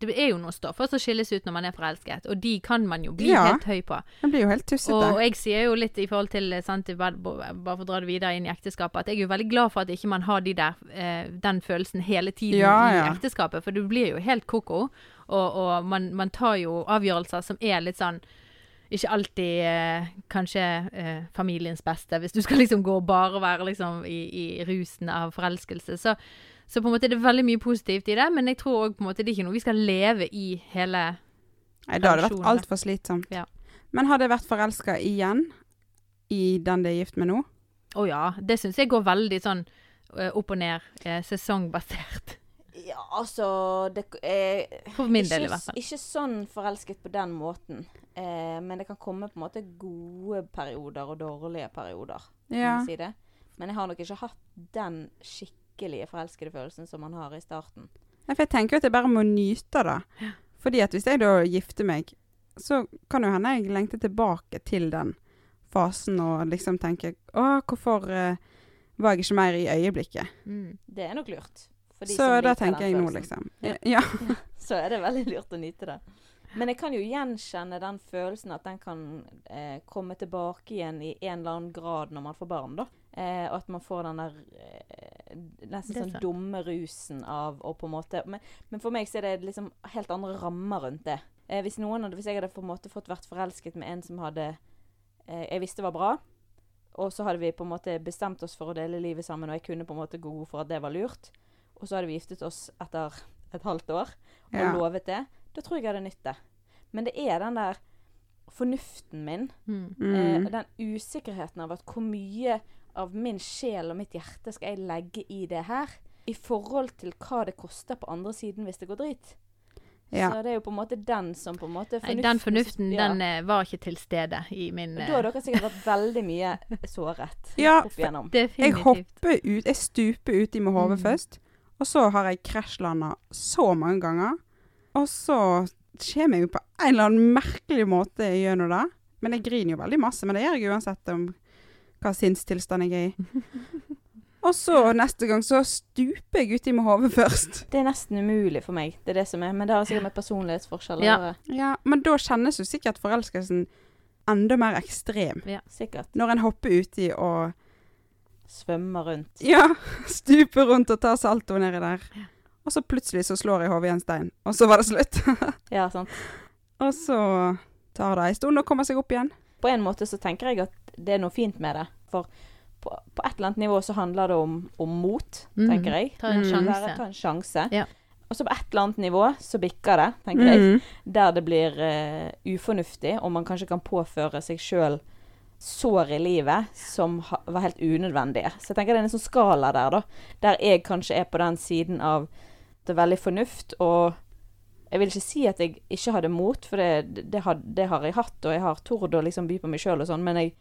Det er jo noen stoffer som skilles ut når man er forelsket, og de kan man jo bli Ja. helt høy på. Man blir jo helt tussete. Og jeg sier jo litt i forhold til sant, bare, bare for å dra det videre inn i ekteskapet, at jeg er jo veldig glad for at ikke man har de der, eh, den følelsen hele tiden Ja, i ekteskapet, for du blir jo helt koko, og, og man, man tar jo avgjørelser som er litt sånn ikke alltid eh, kanskje eh, familiens beste, hvis du skal liksom gå og bare være liksom i, i rusen av forelskelse. Så, så på en måte er det veldig mye positivt i det, men jeg tror òg på en måte det er ikke noe vi skal leve i hele Nei, da hadde det vært altfor slitsomt. Ja. Men hadde jeg vært forelska igjen i den det er gift med nå? Å ja, det syns jeg går veldig sånn eh, opp og ned, eh, sesongbasert. Ja, altså det, eh, For min ikke, del, i hvert fall. Ikke sånn forelsket på den måten. Eh, men det kan komme på en måte gode perioder og dårlige perioder. kan Ja. man si det. Men jeg har nok ikke hatt den skikkelige forelskede følelsen som man har i starten. Ja, for jeg tenker jo at jeg bare må nyte det. Fordi at hvis jeg da gifter meg, så kan jo hende jeg lengter tilbake til den fasen og liksom tenker Å, hvorfor uh, var jeg ikke mer i øyeblikket? Mm. Det er nok lurt. Så da tenker jeg nå, liksom. Ja. Ja. Så er det veldig lurt å nyte det. Men jeg kan jo gjenkjenne den følelsen at den kan eh, komme tilbake igjen i en eller annen grad når man får barn, da. Eh, og at man får den der eh, nesten sånn sant. dumme rusen av å på en måte men, men for meg så er det liksom helt andre rammer rundt det. Eh, hvis, noen hadde, hvis jeg hadde på en måte fått vært forelsket med en som hadde eh, jeg visste var bra, og så hadde vi på en måte bestemt oss for å dele livet sammen, og jeg kunne på en måte gå god for at det var lurt, og så hadde vi giftet oss etter et halvt år og Ja. lovet det, da tror jeg jeg hadde nytt det. Men det er den der fornuften min, Mm. eh, Mm. den usikkerheten av at hvor mye av min sjel og mitt hjerte skal jeg legge i det her, i forhold til hva det koster på andre siden hvis det går drit. Ja. Så det er jo på en måte den som på en måte Nei, den fornuften, ja. den eh, var ikke til stede i min Da eh, har dere sikkert vært veldig mye såret Ja, opp igjennom. Jeg Definitivt. hopper ut, jeg stuper uti med hodet Mm. først. Og så har jeg krasjlanda så mange ganger. Og så kommer jeg jo på en eller annen merkelig måte gjennom det. Men jeg griner jo veldig masse, men det gjør jeg uansett om hva sinnstilstand jeg er i. Og så neste gang så stuper jeg uti med hodet først. Det er nesten umulig for meg. Det er det som er. Men det har sikkert med personlighetsforskjeller å Ja. gjøre. Ja, Men da kjennes jo sikkert forelskelsen enda mer ekstrem. Ja, Sikkert. Når en hopper uti og Svømmer rundt. Ja, stuper rundt og tar salto nedi der. Og så plutselig så slår jeg hodet i en stein, og så var det slutt. Ja, sant. og så tar det ei stund å komme seg opp igjen. På en måte så tenker jeg at det er noe fint med det. For på, på et eller annet nivå så handler det om, om mot, Mhm. tenker jeg. Ta en Mm. sjanse. Ta en sjanse. Ja. Og så på et eller annet nivå så bikker det, tenker jeg. Mm. Der det blir uh, ufornuftig, og man kanskje kan påføre seg sjøl sår i livet som ha, var helt unødvendige. Så jeg tenker det er en sånn skala der, da. Der jeg kanskje er på den siden av det veldig fornuft, og jeg vil ikke si at jeg ikke hadde mot, for det, det, har, det har jeg hatt, og jeg har tord å liksom by på meg sjøl og sånn, men jeg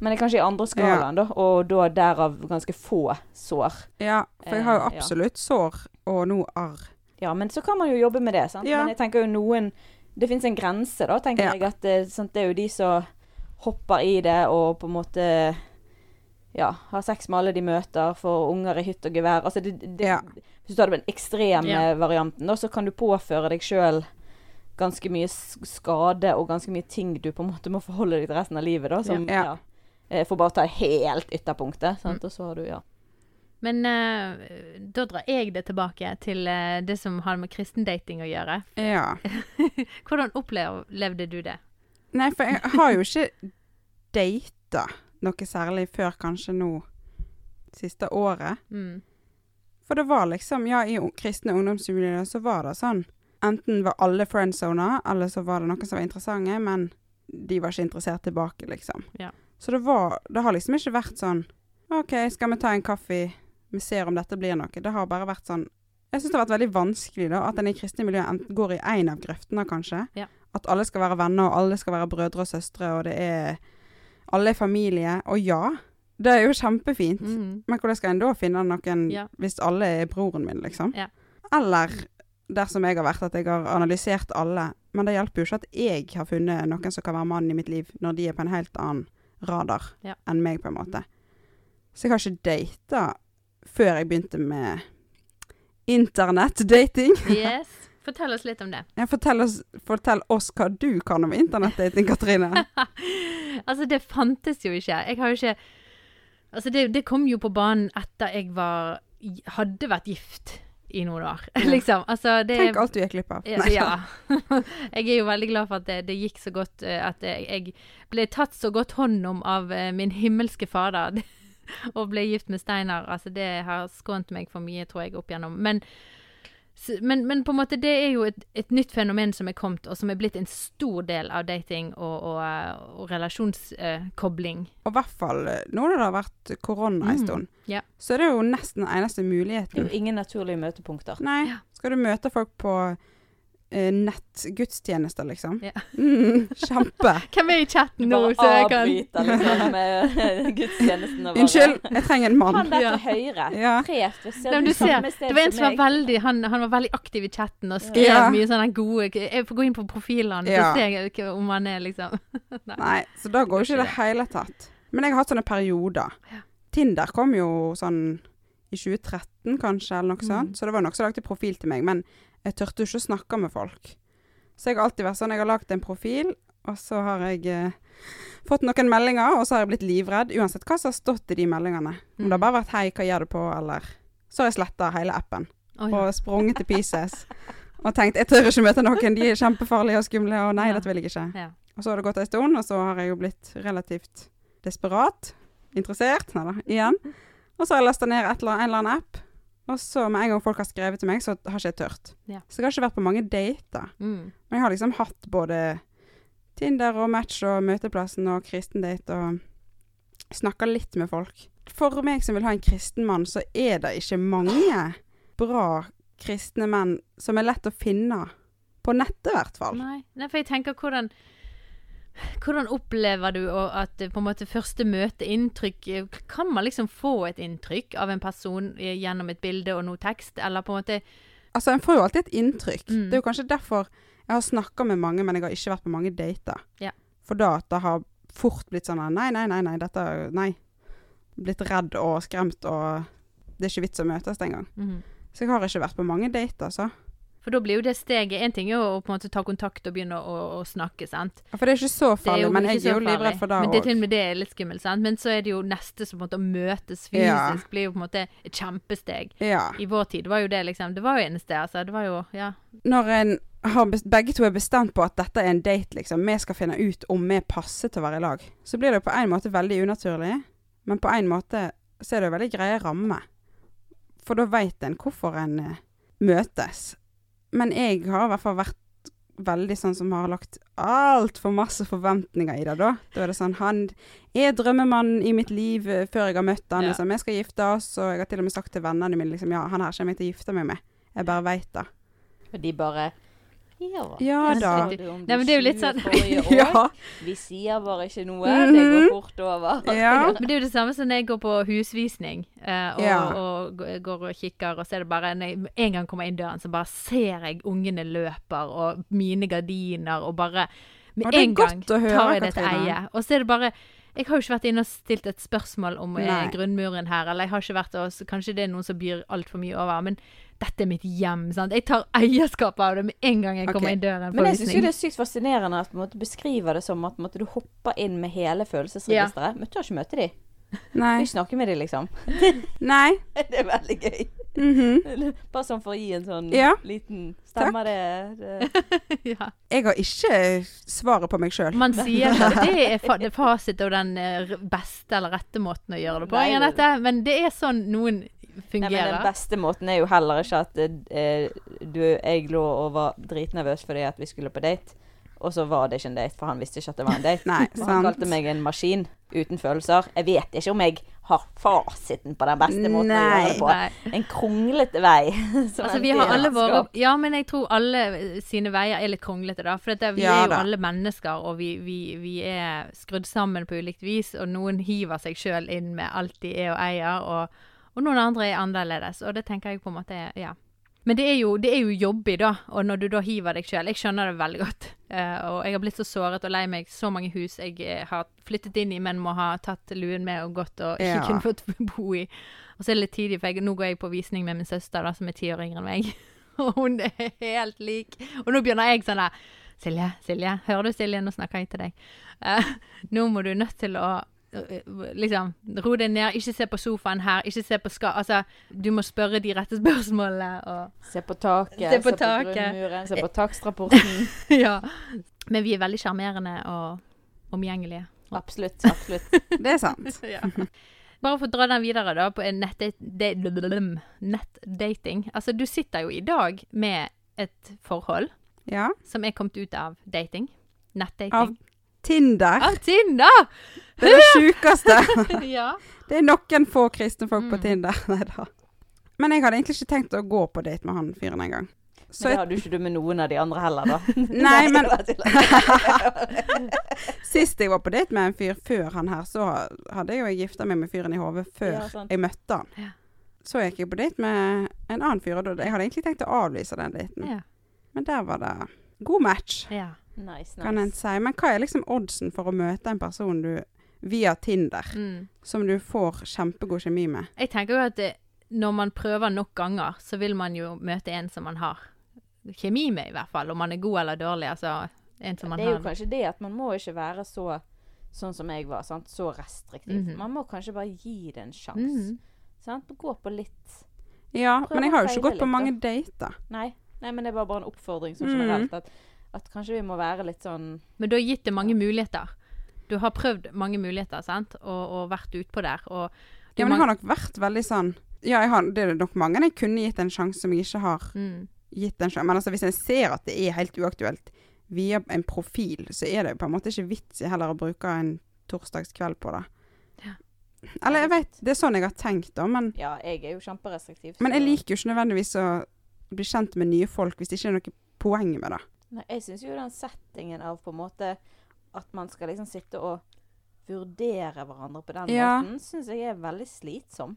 men det er kanskje i andre skalaen, da, og da derav ganske få sår. Ja, for jeg har jo Eh, ja. absolutt sår og nå arr. Ja, men så kan man jo jobbe med det, sant. Ja. Men jeg tenker jo noen Det fins en grense, da, tenker Ja. jeg. At det, sant, det er jo de som hopper i det og på en måte ja, ha sex med alle de møter, få unger i hytt og gevær. Altså det, det, Ja. Hvis du tar den ekstreme Ja. varianten, da, så kan du påføre deg sjøl ganske mye skade og ganske mye ting du på en måte må forholde deg til resten av livet, da. Som, Ja. ja. Eh, For bare å ta helt ytterpunktet, sant. Mm. Og så har du, ja. Men uh, da drar jeg det tilbake til uh, det som har med kristendating å gjøre. Ja. Hvordan opplevde du det? Nei, for jeg har jo ikke data noe særlig før kanskje nå siste året. Mm. For det var liksom, ja, i kristne ungdomsmiljøer så var det sånn. Enten var alle friendzona, eller så var det noen som var interessante, men de var ikke interessert tilbake, liksom. Ja. Så det var Det har liksom ikke vært sånn OK, skal vi ta en kaffe? Vi ser om dette blir noe. Det har bare vært sånn Jeg syns det har vært veldig vanskelig, da, at en i kristne miljøer går i én av grøftene, kanskje. Ja. At alle skal være venner, og alle skal være brødre og søstre, og det er Alle er familie. Og ja, det er jo kjempefint. Mm. Men hvordan skal en da finne noen Ja. hvis alle er broren min, liksom? Ja. Eller dersom jeg har vært at jeg har analysert alle. Men det hjelper jo ikke at jeg har funnet noen som kan være mannen i mitt liv, når de er på en helt annen radar Ja. enn meg, på en måte. Så jeg har ikke data før jeg begynte med internettdating. Yes. Fortell oss litt om det. Ja, fortell, oss, fortell oss hva du kan om internettdating, Katrine. altså, det fantes jo ikke. Jeg har jo ikke Altså, det, det kom jo på banen etter jeg var Hadde vært gift i noen år, liksom. Altså, det Tenk alt du gikk glipp av. Nei. ja. jeg er jo veldig glad for at det, det gikk så godt eh, At jeg, ble tatt så godt hånd om av eh, min himmelske fader. Og ble gift med Steinar. Altså, det har skånt meg for mye, tror jeg, opp igjennom. Men men, men på en måte det er jo et, et nytt fenomen som er kommet, og som er blitt en stor del av dating og, og, eh, og relasjonskobling. Og i hvert fall eh, nå når det har vært korona en Mm, stund, ja. så er det jo nesten den eneste Det er jo ingen naturlige møtepunkter. Nei, Ja. skal du møte folk på eh, nettgudstjenester, liksom? Ja. Mm, kjempe. Hvem er i chatten nå, Bare så jeg kan avbryter liksom med gudstjenesten og bare Unnskyld, jeg trenger en Han mann. der Ja. til høyre. Ja. Ser Nei, du ser, Det var en som var veldig han, han var veldig aktiv i chatten og skrev Ja. mye sånne gode Jeg får gå inn på profilene Ja. og se ikke om han er liksom Nei, så da går jo ikke i det hele tatt. Men jeg har hatt sånne perioder. Ja. Tinder kom jo sånn i 2013 kanskje, eller noe Mm. sånt. Så det var noen som lagde profil til meg. Men jeg turte jo ikke å snakke med folk. Så jeg har alltid vært sånn, jeg har lagd en profil, og så har jeg eh, fått noen meldinger, og så har jeg blitt livredd. Uansett hva som har stått i de meldingene. Om det har bare vært 'hei, hva gjør du på', eller Så har jeg sletta hele appen. oh, ja. Og sprunget til pieces. Og tenkt 'jeg tør ikke møte noen, de er kjempefarlige og skumle', og nei, Ja. dette vil jeg ikke. Ja. Og så har det gått en stund, og så har jeg jo blitt relativt desperat. Interessert. Nei da, igjen. Og så har jeg lasta ned et eller, en eller annen app. Og så med en gang folk har skrevet til meg, så har ikke jeg tørt. Ja. Så jeg har ikke vært på mange dater. Mm. Men jeg har liksom hatt både Tinder og Match og Møteplassen og kristendate og snakka litt med folk. For meg som vil ha en kristen mann, så er det ikke mange bra kristne menn som er lett å finne. På nettet, i hvert fall. Nei. Nei, for jeg tenker hvordan hvordan opplever du at eh, på en måte første møte, inntrykk Kan man liksom få et inntrykk av en person eh, gjennom et bilde og noe tekst, eller på en måte Altså, en får jo alltid et inntrykk. Mm. Det er jo kanskje derfor jeg har snakka med mange, men jeg har ikke vært på mange dater. Ja. For da at det har fort blitt sånn Nei, nei, nei, nei, dette Nei. Blitt redd og skremt, og det er ikke vits å møtes engang. Mm. Så jeg har ikke vært på mange dater, altså. For da blir jo det steget En ting er jo å på en måte ta kontakt og begynne å, å snakke, sant. For det er ikke så farlig, men jeg er jo livredd for det Men det til og med det er litt skummelt, sant. Men så er det jo neste som på en måte å møtes fysisk Ja. blir jo på en måte et kjempesteg. Ja. I vår tid var jo det liksom Det var jo eneste, altså. Det var jo Ja. Når en har begge to er bestemt på at dette er en date, liksom, vi skal finne ut om vi passer til å være i lag, så blir det på en måte veldig unaturlig, men på en måte så er det jo veldig greie rammer. For da veit en hvorfor en eh, møtes. Men jeg har i hvert fall vært veldig sånn som har lagt altfor masse forventninger i det, da. Da er det sånn Han er drømmemannen i mitt liv eh, før jeg har møtt han. Ja. Liksom. Jeg skal gifte oss, og jeg har til og med sagt til vennene mine liksom Ja, han her kommer jeg til å gifte meg med. Jeg bare veit det. Og de bare Ja, Ja da. du Nei, men det er jo litt sånn-? Ja. Vi sier bare ikke noe. Mhm. Det går fort over. Ja. Men det er jo det samme som når jeg går på husvisning eh, og, Ja. og og, går og kikker, og så er det bare når jeg, En gang kommer inn døren, så bare ser jeg ungene løper, og mine gardiner, og bare Med Og en gang høre, tar jeg det til eie. Og så er det bare Jeg har jo ikke vært inne og stilt et spørsmål om eh, Nei. grunnmuren her, eller jeg har ikke vært og Kanskje det er noen som byr altfor mye over, men dette er mitt hjem. sant? Jeg tar eierskap av det med en gang jeg okay. kommer inn døren Men jeg syns det er sykt fascinerende at du beskriver det som at måtte, du hopper inn med hele følelsesregisteret. Men du tør ikke møte dem. Nei. Du snakker med dem, liksom. Nei. Det er veldig gøy. Mhm. Bare sånn for å gi en sånn Ja. liten Stemmer det? det? ja. Jeg har ikke svaret på meg sjøl. Man sier at det er fa det fasit og den eh, beste eller rette måten å gjøre det på, Nei, men det er sånn noen Nei, men. Den beste måten er jo heller ikke at eh, du, jeg lå og var dritnervøs fordi at vi skulle på date, og så var det ikke en date, for han visste ikke at det var en date. Nei, Og han kalte meg en maskin uten følelser. Jeg vet ikke om jeg har fasiten på den beste måten å gjøre det på. Nei. En kronglete vei. Altså, vi har alle våre. Ja, men jeg tror alle sine veier er litt kronglete, da. For det, vi Ja er jo da. alle mennesker, og vi, vi, vi er skrudd sammen på ulikt vis. Og noen hiver seg sjøl inn med alt de er og eier, og, og noen andre er annerledes. Og det tenker jeg på en måte Ja. Men det er jo, det er jo jobbig, da. Og når du da hiver deg sjøl Jeg skjønner det veldig godt. Uh, og jeg har blitt så såret og lei meg så mange hus jeg eh, har flyttet inn i, men må ha tatt luen med og gått og ikke Ja. kunne fått bo i. Og så er det litt tidlig, for jeg, nå går jeg på visning med min søster, da, som er ti år yngre enn meg. Og hun er helt lik. Og nå begynner jeg sånn der Silje, Silje, hører du Silje, nå snakker jeg til deg. Uh, nå må du nødt til å liksom ro deg ned, ikke se på sofaen her, ikke se på ska... Altså, du må spørre de rette spørsmålene og Se på taket, Se på se på grunnmuren, se på takstrapporten. Ja. Men vi er veldig sjarmerende og omgjengelige. Absolutt. absolutt. Det er sant. Ja. Bare for å dra den videre, da, på nettdating nettdating. Altså, du sitter jo i dag med et forhold Ja. som er kommet ut av dating. Nettdating. Av Tinder. Av Tinder! Det er det sjukeste. ja. Det er noen få kristne folk på Mm. Tinder. Nei da. Men jeg hadde egentlig ikke tenkt å gå på date med han fyren engang. Så Men det hadde jo ikke du med noen av de andre heller, da. Nei, men- sist jeg var på date med en fyr før han her, så hadde jeg jo gifta meg med fyren i hodet før Ja, jeg møtte han. Ja. Så gikk jeg på date med en annen fyr, og jeg hadde egentlig tenkt å avlyse den daten. Ja. Men der var det god match, ja. Nice, kan en si. Men hva er liksom oddsen for å møte en person du via Tinder, Mm. som du får kjempegod kjemi med? Jeg tenker jo at det, når man prøver nok ganger, så vil man jo møte en som man har kjemi med, i hvert fall. Om man er god eller dårlig. Altså en som man Det er jo kanskje det at man må ikke være så sånn som jeg var, sant? så restriktiv. Mhm. Man må kanskje bare gi det en sjanse. Mm -hmm. Gå på litt Ja, Prøv men jeg har jo ikke gått på litt, mange dater. Nei, nei men det var bare en oppfordring som Mhm. generelt. At, at kanskje vi må være litt sånn Men du har gitt det mange muligheter. Du har prøvd mange muligheter, sant? Og, og vært utpå der. Og Ja, men jeg har nok vært veldig sånn Ja, jeg har, det er nok mange jeg kunne gitt en sjanse som jeg ikke har mm. gitt en sjanse. Men altså, hvis en ser at det er helt uaktuelt via en profil, så er det jo på en måte ikke vits i heller å bruke en torsdagskveld på det. Ja. Eller jeg vet, det er sånn jeg har tenkt da, men, Ja, jeg er jo kjemperestriktiv. men jeg liker jo ikke nødvendigvis å bli kjent med nye folk hvis det ikke er noe poeng med det. Nei, jeg syns jo den settingen av på en måte at man skal liksom sitte og vurdere hverandre på den Ja. måten, syns jeg er veldig slitsom.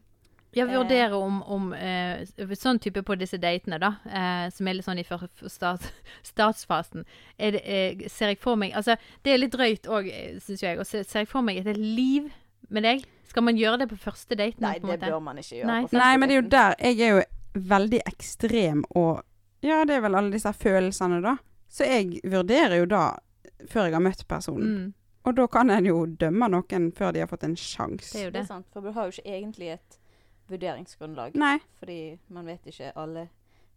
Jeg vurdere vurderer om, om eh, sånn type på disse datene, da, eh, som er litt sånn i start, startsfasen, er det, eh, ser jeg for meg Altså, det er litt drøyt òg, syns jeg. Og ser jeg for meg et liv med deg. Skal man gjøre det på første daten? Nei, på det måte? bør man ikke gjøre. Nei. Nei, men det er jo der Jeg er jo veldig ekstrem og Ja, det er vel alle disse følelsene, da. Så jeg vurderer jo da, før jeg har møtt personen. Mm, Og da kan en jo dømme noen før de har fått en sjanse. det er jo Det er det. sant, for du har jo ikke egentlig et vurderingsgrunnlag. Nei. Fordi man vet ikke alle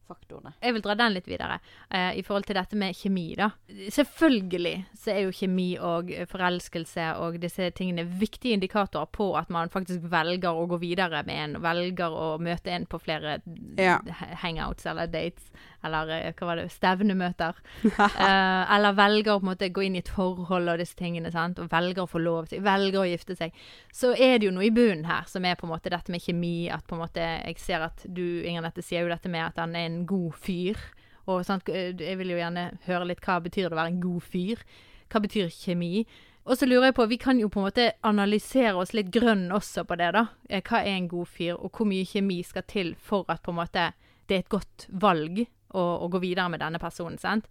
faktorene. Jeg vil dra den litt videre eh, i forhold til dette med kjemi, da. Selvfølgelig så er jo kjemi og forelskelse og disse tingene viktige indikatorer på at man faktisk velger å gå videre med en, velger å møte en på flere Ja. hangouts eller dates, eller eh, hva var det, stevnemøter. Eh, eller velger å på en måte gå inn i et forhold og disse tingene, sant? og velger å få lov til, velger å gifte seg. Så er det jo noe i bunnen her som er på en måte dette med kjemi, at på en måte jeg ser at du, Inger Nette, sier jo dette med at han er en god fyr. Og sant, eh, jeg vil jo gjerne høre litt hva betyr det å være en god fyr. Hva betyr kjemi? Og så lurer jeg på, vi kan jo på en måte analysere oss litt grønn også på det, da. Eh, Hva er en god fyr, og hvor mye kjemi skal til for at på en måte det er et godt valg å, å gå videre med denne personen, sant?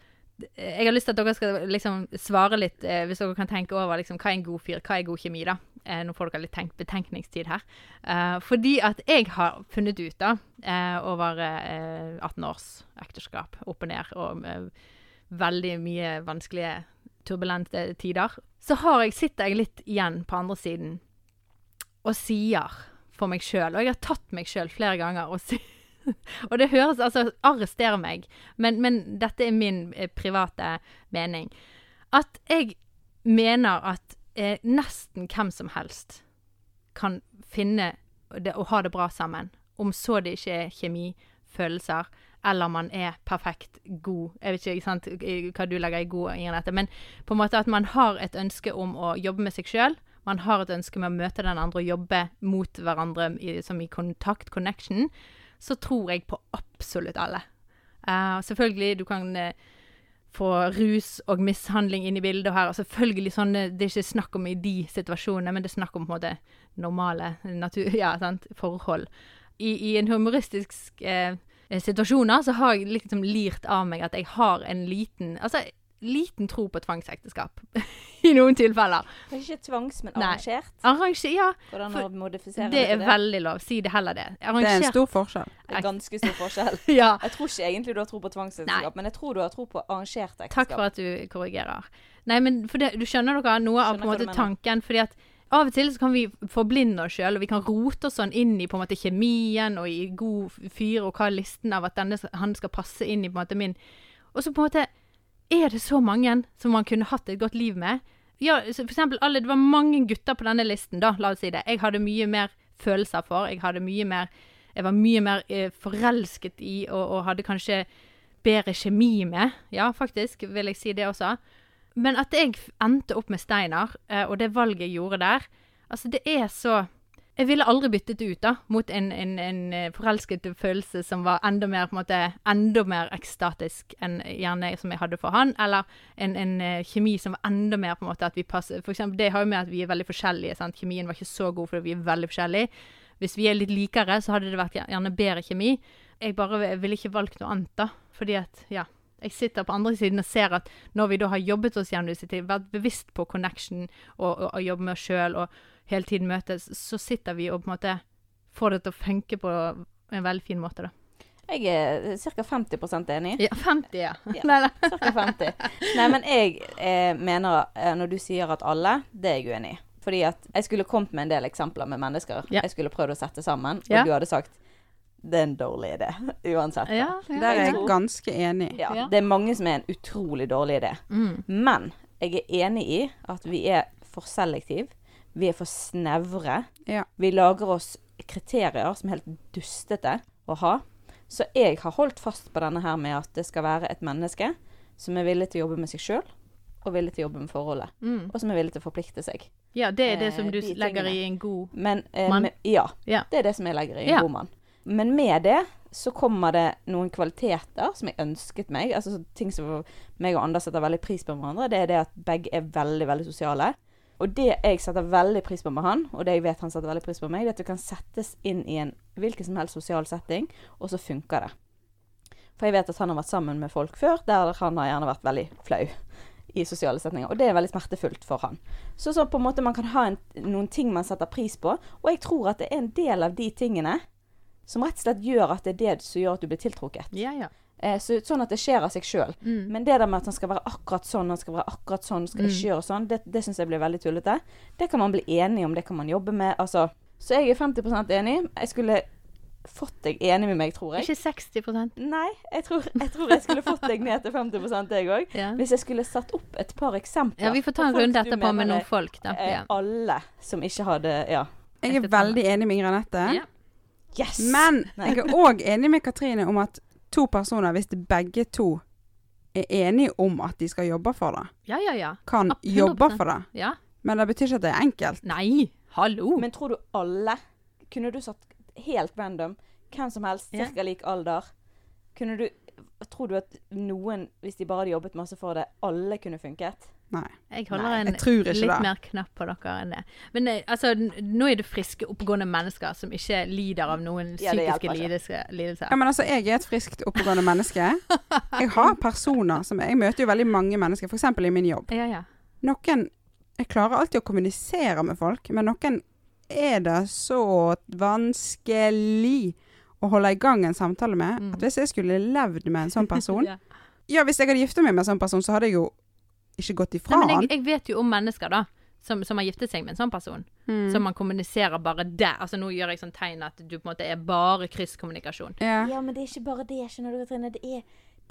Eh, Jeg har lyst til at dere skal liksom svare litt, eh, hvis dere kan tenke over liksom, hva er en god fyr, hva er god kjemi, da. Eh, nå får dere litt tenk betenkningstid her. Eh, fordi at jeg har funnet ut, da, eh, over eh, 18 års ekteskap, opp og ned, og eh, veldig mye vanskelige, turbulente tider, så jeg, sitter jeg litt igjen på andre siden og sier for meg sjøl, og jeg har tatt meg sjøl flere ganger og si og det høres altså Arrester meg, men, men dette er min eh, private mening. At jeg mener at eh, nesten hvem som helst kan finne det, og ha det bra sammen. Om så det ikke er kjemi, følelser, eller man er perfekt god. Jeg vet ikke, sant, hva du legger i god i dette, men på en måte at man har et ønske om å jobbe med seg sjøl. Man har et ønske med å møte den andre og jobbe mot hverandre i, som i kontakt, connection. Så tror jeg på absolutt alle. Uh, selvfølgelig, du kan uh, få rus og mishandling inn i bildet her. Og selvfølgelig sånn, Det er ikke snakk om i de situasjonene, men det er snakk om på en måte normale natur, ja, sant, forhold. I, I en humoristisk eh, situasjoner så har jeg liksom lirt av meg at jeg har en liten Altså liten tro på tvangsekteskap. I noen tilfeller. Kanskje ikke tvangs, men Nei. arrangert. Arranger, ja, Hvordan For å modifisere det er til veldig lov. Si det heller det. Det er en stor forskjell. Det er ganske stor forskjell. Ja. Jeg tror ikke egentlig du har tro på Nei. tvangsekteskap, men jeg tror du har tro på arrangert Takk for at du korrigerer. Nei, men for det, du skjønner dere noe av på en måte tanken. fordi at av og til så kan vi forblinde oss sjøl, og vi kan rote oss sånn inn i på en måte kjemien og i god fyr og hva er listen av at denne, han skal passe inn i på en måte min Og så på en måte er det så mange som man kunne hatt et godt liv med. Ja, for eksempel alle, Det var mange gutter på denne listen, da, la oss si det. Jeg hadde mye mer følelser for. Jeg hadde mye mer Jeg var mye mer eh, forelsket i og, og hadde kanskje bedre kjemi med. Ja, faktisk, vil jeg si det også. Men at jeg endte opp med Steinar, eh, og det valget jeg gjorde der Altså, det er så Jeg ville aldri byttet det ut da, mot en, en, en eh, forelsket følelse som var enda mer måte, enda mer ekstatisk enn gjerne som jeg hadde for han. Eller en, en eh, kjemi som var enda mer på en måte at vi passer For eksempel, det har jo med at vi er veldig forskjellige. sant? Kjemien var ikke så god fordi vi er veldig forskjellige. Hvis vi er litt likere, så hadde det vært gjerne bedre kjemi. Jeg bare ville ikke valgt noe annet, da. Fordi at, ja jeg sitter på andre siden og ser at når vi da har jobbet oss gjennom disse tingene, vært bevisst på connection og, og, og jobbe med oss sjøl og hele tiden møtes, så sitter vi og på en måte får det til å funke på en veldig fin måte, da. Jeg er ca. 50 enig. Ja, 50, ja. Ja. Nei. Cirka 50. Nei, men jeg eh, mener eh, Når du sier at alle, det er jeg uenig i. Fordi at jeg skulle kommet med en del eksempler med mennesker Ja. jeg skulle prøvd å sette sammen, og Ja. du hadde sagt det er en dårlig idé. Uansett. Ja, ja. Der er jeg tror- ganske enig. Ja. Det er mange som er en utrolig dårlig idé. Mm. Men jeg er enig i at vi er for selektive. Vi er for snevre. Ja. Vi lager oss kriterier som er helt dustete å ha. Så jeg har holdt fast på denne her med at det skal være et menneske som er villig til å jobbe med seg sjøl, og villig til å jobbe med forholdet. Mm. Og som er villig til å forplikte seg. ja, det er det Eh, som du de legger i en god Men eh, Mann. ja, Ja. det er det som jeg legger i en Ja. god mann. Men med det så kommer det noen kvaliteter som jeg ønsket meg. Altså så ting som meg og Anders setter veldig pris på med hverandre. Det er det at begge er veldig, veldig sosiale. Og det jeg setter veldig pris på med han, og det jeg vet han setter veldig pris på meg, det er at du kan settes inn i en hvilken som helst sosial setting, og så funker det. For jeg vet at han har vært sammen med folk før der han har gjerne vært veldig flau i sosiale setninger. Og det er veldig smertefullt for han. Så, så på en måte man kan ha en, noen ting man setter pris på. Og jeg tror at det er en del av de tingene som rett og slett gjør at det er det som gjør at du blir tiltrukket. Ja, ja. Eh, så, sånn at det skjer av seg sjøl. Mm. Men det der med at han skal være akkurat sånn, han skal være akkurat sånn, skal Mm. ikke gjøre sånn, det, det syns jeg blir veldig tullete. Det kan man bli enig om, det kan man jobbe med. Altså, så jeg er 50% enig. Jeg skulle fått deg enig med meg, tror jeg. Ikke 60% Nei, jeg tror, jeg tror jeg skulle fått deg ned til 50 jeg òg. ja. Hvis jeg skulle satt opp et par eksempler ja, vi får ta en runde etterpå med noen folk, da. Ja. Alle som ikke hadde Ja. Jeg er veldig enig med Granette. Ja. Yes! Men Nei. jeg er òg enig med Katrine om at to personer, hvis de begge to er enige om at de skal jobbe for det, ja, ja, ja. kan Absolutt. jobbe for det. Ja. Men det betyr ikke at det er enkelt. Nei, hallo! Men tror du alle Kunne du satt helt random, hvem som helst, Ja. cirka lik alder Kunne du Tror du at noen, hvis de bare hadde jobbet masse for det, alle kunne funket? Nei. jeg holder Nei, en jeg ikke litt det. mer knapp på dere enn det. Men eh, altså, nå er det friske, oppegående mennesker som ikke lider av noen Ja, psykiske lidelser. Ja, men altså, jeg er et friskt, oppegående menneske. Jeg har personer som Jeg møter jo veldig mange mennesker, f.eks. i min jobb. Ja, ja. Noen Jeg klarer alltid å kommunisere med folk, men noen er det så vanskelig å holde i gang en samtale med Mm. at hvis jeg skulle levd med en sånn person ja. Ja, hvis jeg hadde gifta meg med en sånn person, så hadde jeg jo ikke gått ifra Nei, han. jeg, jeg vet jo om mennesker, da. Som, som har giftet seg med en sånn person. Mm. Som man kommuniserer bare der. Altså Nå gjør jeg sånn tegn at du på en måte er bare krysskommunikasjon. ja. Ja, men det er ikke bare det, skjønner du, Katrine. Det er,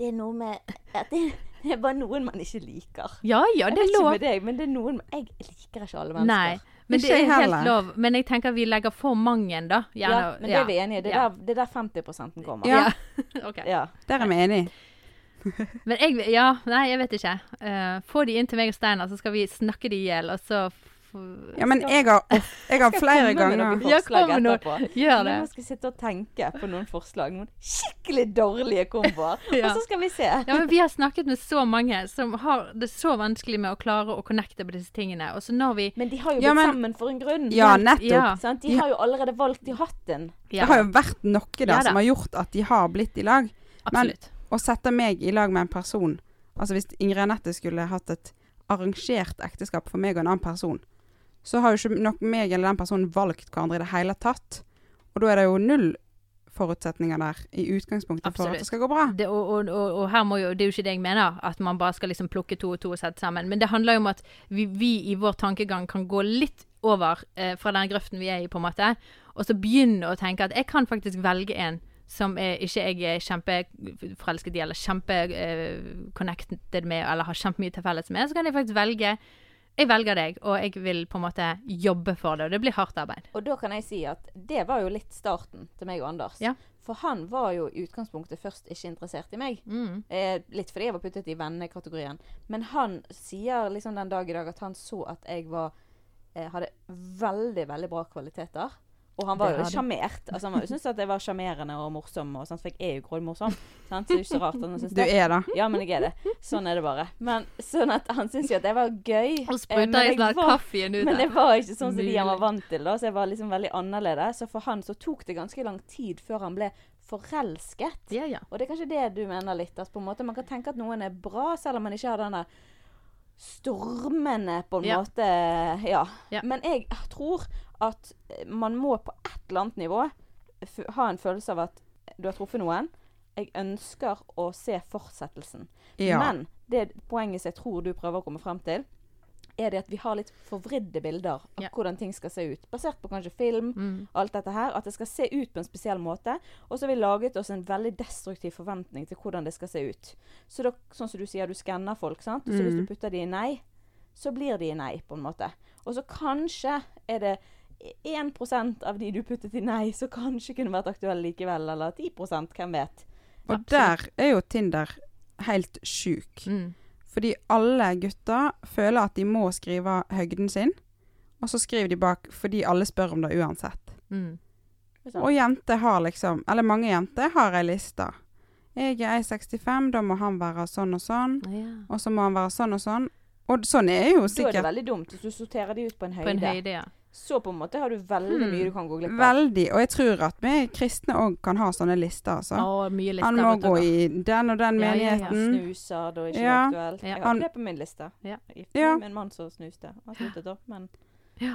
det er noe med at det, det er bare noen man ikke liker. Ja ja, Jeg det vet er ikke lov. med deg, men det er noen Jeg liker ikke alle mennesker. Nei. Men det er jeg helt heller. lov. Men jeg tenker vi legger for mange, da. Ja, men det er vi enige i. Det er Ja. der, det er der 50 kommer. Ja. Ok. Ja. Der er vi enige. Men jeg Ja, nei, jeg vet ikke. Uh, få de inn til meg og Steinar, så skal vi snakke de i hjel, og så Ja, men jeg har, jeg har flere ganger noen Ja, kom med noe. etterpå. Gjør det. Nå skal vi sitte og tenke på noen forslag. Noen skikkelig dårlige komboer. Ja. Og så skal vi se. Ja, men vi har snakket med så mange som har det så vanskelig med å klare å connecte på disse tingene. Og så når vi Men de har jo Ja, blitt men- sammen for en grunn. Ja, nettopp. Ja. Sant? De De- har jo allerede valgt i hatten. Det har jo vært noe der Ja som har gjort at de har blitt i lag. absolutt. Å sette meg i lag med en person Altså hvis Ingrid Anette skulle hatt et arrangert ekteskap for meg og en annen person, så har jo ikke nok meg eller den personen valgt hverandre i det hele tatt. Og da er det jo null forutsetninger der i utgangspunktet for at det skal gå bra. Det, og, og, og, og her må jo, det er jo ikke det jeg mener, at man bare skal liksom plukke to og to og sette sammen. Men det handler jo om at vi, vi i vår tankegang kan gå litt over eh, fra den grøften vi er i, på en måte, og så begynne å tenke at jeg kan faktisk velge en som er, ikke jeg er kjempeforelsket i, eller kjempeconnected med, eller har kjempemye til felles med. Så kan jeg faktisk velge Jeg velger deg, og jeg vil på en måte jobbe for det. Og det blir hardt arbeid. Og da kan jeg si at det var jo litt starten til meg og Anders. Ja. For han var jo i utgangspunktet først ikke interessert i meg. Mm. Eh, litt fordi jeg var puttet i vennekategorien. Men han sier liksom den dag i dag at han så at jeg var eh, hadde veldig, veldig bra kvaliteter. Og han var jo sjarmert. Altså, han syntes at jeg var sjarmerende og morsom, og sånt, for jeg er jo grådig-morsom. Sant? Så det er ikke så rart at han syns Du er da. Ja, men jeg er det. Sånn er det bare. Men sånn at han syntes jo at jeg var gøy. Og Eh, jeg jeg snart kaffen ut men det var ikke sånn som de han var vant til, da, så jeg var liksom veldig annerledes. Så for han så tok det ganske lang tid før han ble forelsket. Ja, ja. Og det er kanskje det du mener litt, Altså, på en måte man kan tenke at noen er bra, selv om man ikke har den der stormende på en Ja. måte ja. Ja. Men jeg tror at man må på et eller annet nivå ha en følelse av at du har truffet noen. Jeg ønsker å se fortsettelsen. Ja. Men det poenget som jeg tror du prøver å komme frem til, er det at vi har litt forvridde bilder av Ja. hvordan ting skal se ut. Basert på kanskje film, Mm. alt dette her. At det skal se ut på en spesiell måte. Og så har vi laget oss en veldig destruktiv forventning til hvordan det skal se ut. Så da, sånn som du sier, du skanner folk, sant. Så hvis du Mm. putter de i nei, så blir de i nei, på en måte. Og så kanskje er det 1% av de du puttet i nei, som kanskje kunne vært aktuelle likevel. Eller 10% hvem vet. Og der er jo Tinder helt sjuk. Mm. Fordi alle gutter føler at de må skrive høgden sin, og så skriver de bak fordi alle spør om det uansett. Mm. Og jenter har liksom Eller mange jenter har ei liste. Jeg er 1,65, da må han være sånn og sånn. Ja. Og så må han være sånn og sånn. Og sånn er jo sikkert Da er det veldig dumt hvis du sorterer de ut på en høyde. På en høyde, ja. Så på en måte har du veldig Hmm. mye du kan gå glipp av. veldig. Og jeg tror at vi kristne òg kan ha sånne lister, altså. Å, mye lister. Han må gå i den og den Ja, ja, ja. Snuser, da er ikke Ja. aktuelt. Ja. Jeg har Han- ikke det på min liste. Ja. Jeg giftet Ja. med en mann som snuste. Har sluttet opp, men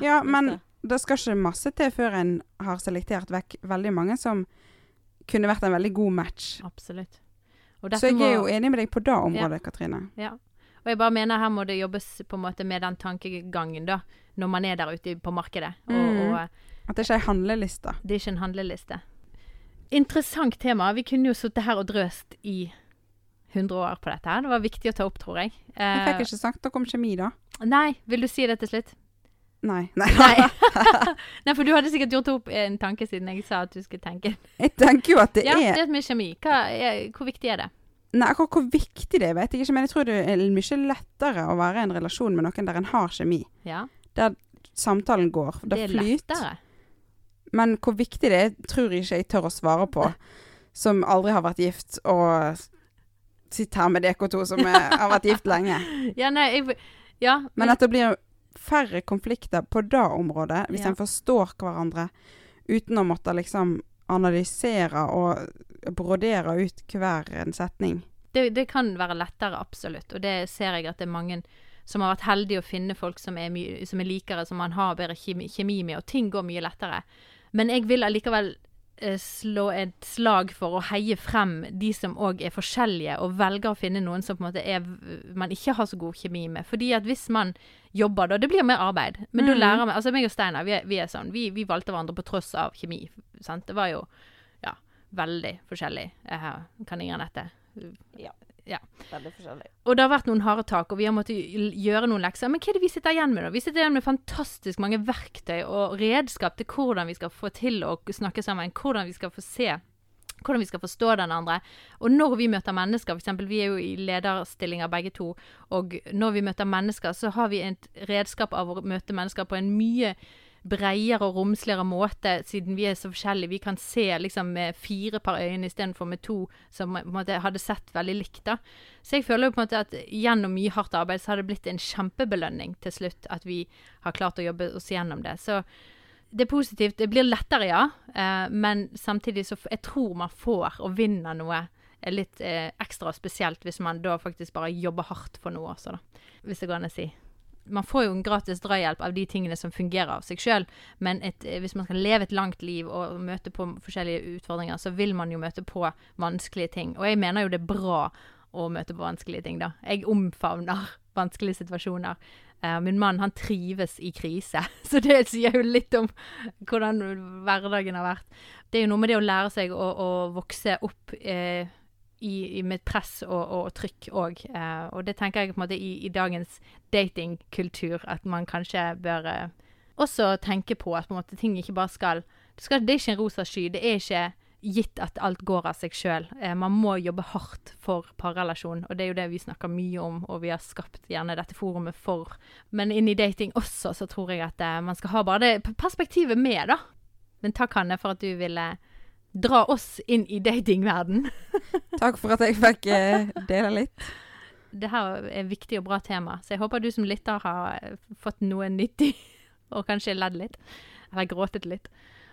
Ja, men det skal ikke masse til før en har selektert vekk veldig mange som kunne vært en veldig god match. Absolutt. Og Så jeg må- er jo enig med deg på det området, Katrine. Ja. Og jeg bare mener her må det jobbes på en måte med den tankegangen, da. Når man er der ute på markedet. Og, Mm. og At det ikke er ei handleliste. det er ikke en handleliste. Interessant tema. Vi kunne jo sittet her og drøst i 100 år på dette her. Det var viktig å ta opp, tror jeg. Jeg fikk Eh, ikke sagt noe om kjemi, da. nei, vil du si det til slutt? Nei. Nei. Nei. nei, for du hadde sikkert gjort opp en tanke siden jeg sa at du skulle tenke. Jeg tenker jo at det Ja, er det med kjemi. Hva er, hvor viktig er det? Nei, akkurat hvor viktig det er, vet jeg ikke, men jeg tror det er mye lettere å være i en relasjon med noen der en har kjemi. Ja, Der Samtalen går. Det, det er flyt. lettere. Men hvor viktig det er, tror jeg ikke jeg tør å svare på. Som aldri har vært gift, og sitter her med dere to som er, har vært gift lenge. Ja, nei, jeg, ja, Men at det blir færre konflikter på det området, hvis Ja. en forstår hverandre uten å måtte liksom analysere og brodere ut hver en setning. det, det kan være lettere, absolutt. Og det ser jeg at det er mange som har vært heldige å finne folk som er, som er likere, som man har bedre kjemi, kjemi med, og ting går mye lettere. Men jeg vil allikevel slå et slag for å heie frem de som òg er forskjellige, og velger å finne noen som på en måte er, man ikke har så god kjemi med. Fordi at hvis man jobber da, det blir mer arbeid. Men da Mhm. lærer man Altså meg og Steinar, vi, vi er sånn. Vi, vi valgte hverandre på tross av kjemi. Sant? Det var jo ja, veldig forskjellig. Jeg kan Ingrid Anette Veldig forskjellig. og det har vært noen harde tak, og vi har måttet gjøre noen lekser. Men hva er det vi sitter igjen med, da? Vi sitter igjen med fantastisk mange verktøy og redskap til hvordan vi skal få til å snakke sammen, hvordan vi skal få se hvordan vi skal forstå den andre. Og når vi møter mennesker, f.eks. vi er jo i lederstillinger begge to, og når vi møter mennesker, så har vi et redskap av å møte mennesker på en mye bredere og romsligere måte, siden vi er så forskjellige. Vi kan se liksom med fire par øyne istedenfor med to, som måte hadde sett veldig likt. da. Så jeg føler jo på en måte at gjennom mye hardt arbeid så har det blitt en kjempebelønning til slutt at vi har klart å jobbe oss gjennom det. Så det er positivt. Det blir lettere, ja. Eh, men samtidig så jeg tror man får og vinner noe eh, litt eh, ekstra spesielt hvis man da faktisk bare jobber hardt for noe også, da. Hvis det går an å si. Man får jo en gratis drahjelp av de tingene som fungerer av seg sjøl, men et, eh, hvis man skal leve et langt liv og møte på forskjellige utfordringer, så vil man jo møte på vanskelige ting. Og jeg mener jo det er bra å møte på vanskelige ting, da. Jeg omfavner vanskelige situasjoner. Uh, min mann han trives i krise, så det sier jo litt om hvordan hverdagen har vært. Det er jo noe med det å lære seg å, å vokse opp eh, i, i, med press og, og trykk òg. Eh, og det tenker jeg på en måte i, i dagens datingkultur at man kanskje bør eh, også tenke på at på en måte, ting ikke bare skal det, skal det, er ikke en rosa sky. Det er ikke gitt at alt går av seg sjøl. Eh, man må jobbe hardt for parrelasjon, og det er jo det vi snakker mye om, og vi har skapt gjerne dette forumet for. Men inn i dating også, så tror jeg at eh, man skal ha bare det perspektivet med, da. Men takk, Hanne, for at du ville dra oss inn i datingverden. takk for at jeg fikk eh, dele litt. Det her er et viktig og bra tema, så jeg håper du som lytter har eh, fått noe nyttig, og kanskje ledd litt. Eller gråtet litt.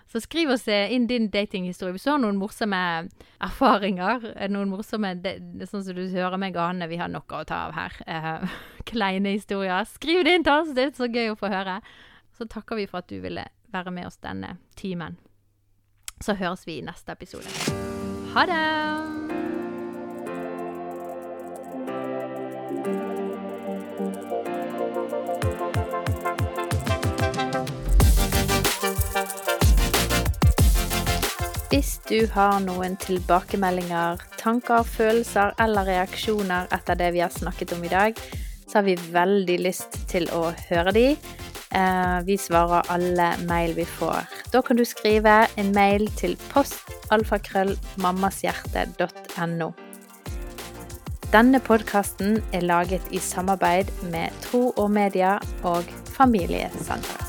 Så skriv oss eh, inn din datinghistorie. Hvis du har noen morsomme erfaringer, eh, noen morsomme Sånn som du hører meg og vi har noe å ta av her. Eh, kleine historier. Skriv det inn til oss, det er så gøy å få høre. Så takker vi for at du ville være med oss denne timen. Så høres vi i neste episode. Ha det! Hvis du har noen tilbakemeldinger, tanker, følelser eller reaksjoner etter det vi har snakket om i dag, så har vi veldig lyst til å høre de. Eh, vi svarer alle mail vi får. Da kan du skrive en mail til postalfakrøllmammashjerte.no. Denne podkasten er laget i samarbeid med Tro og Media og Familiesenteret.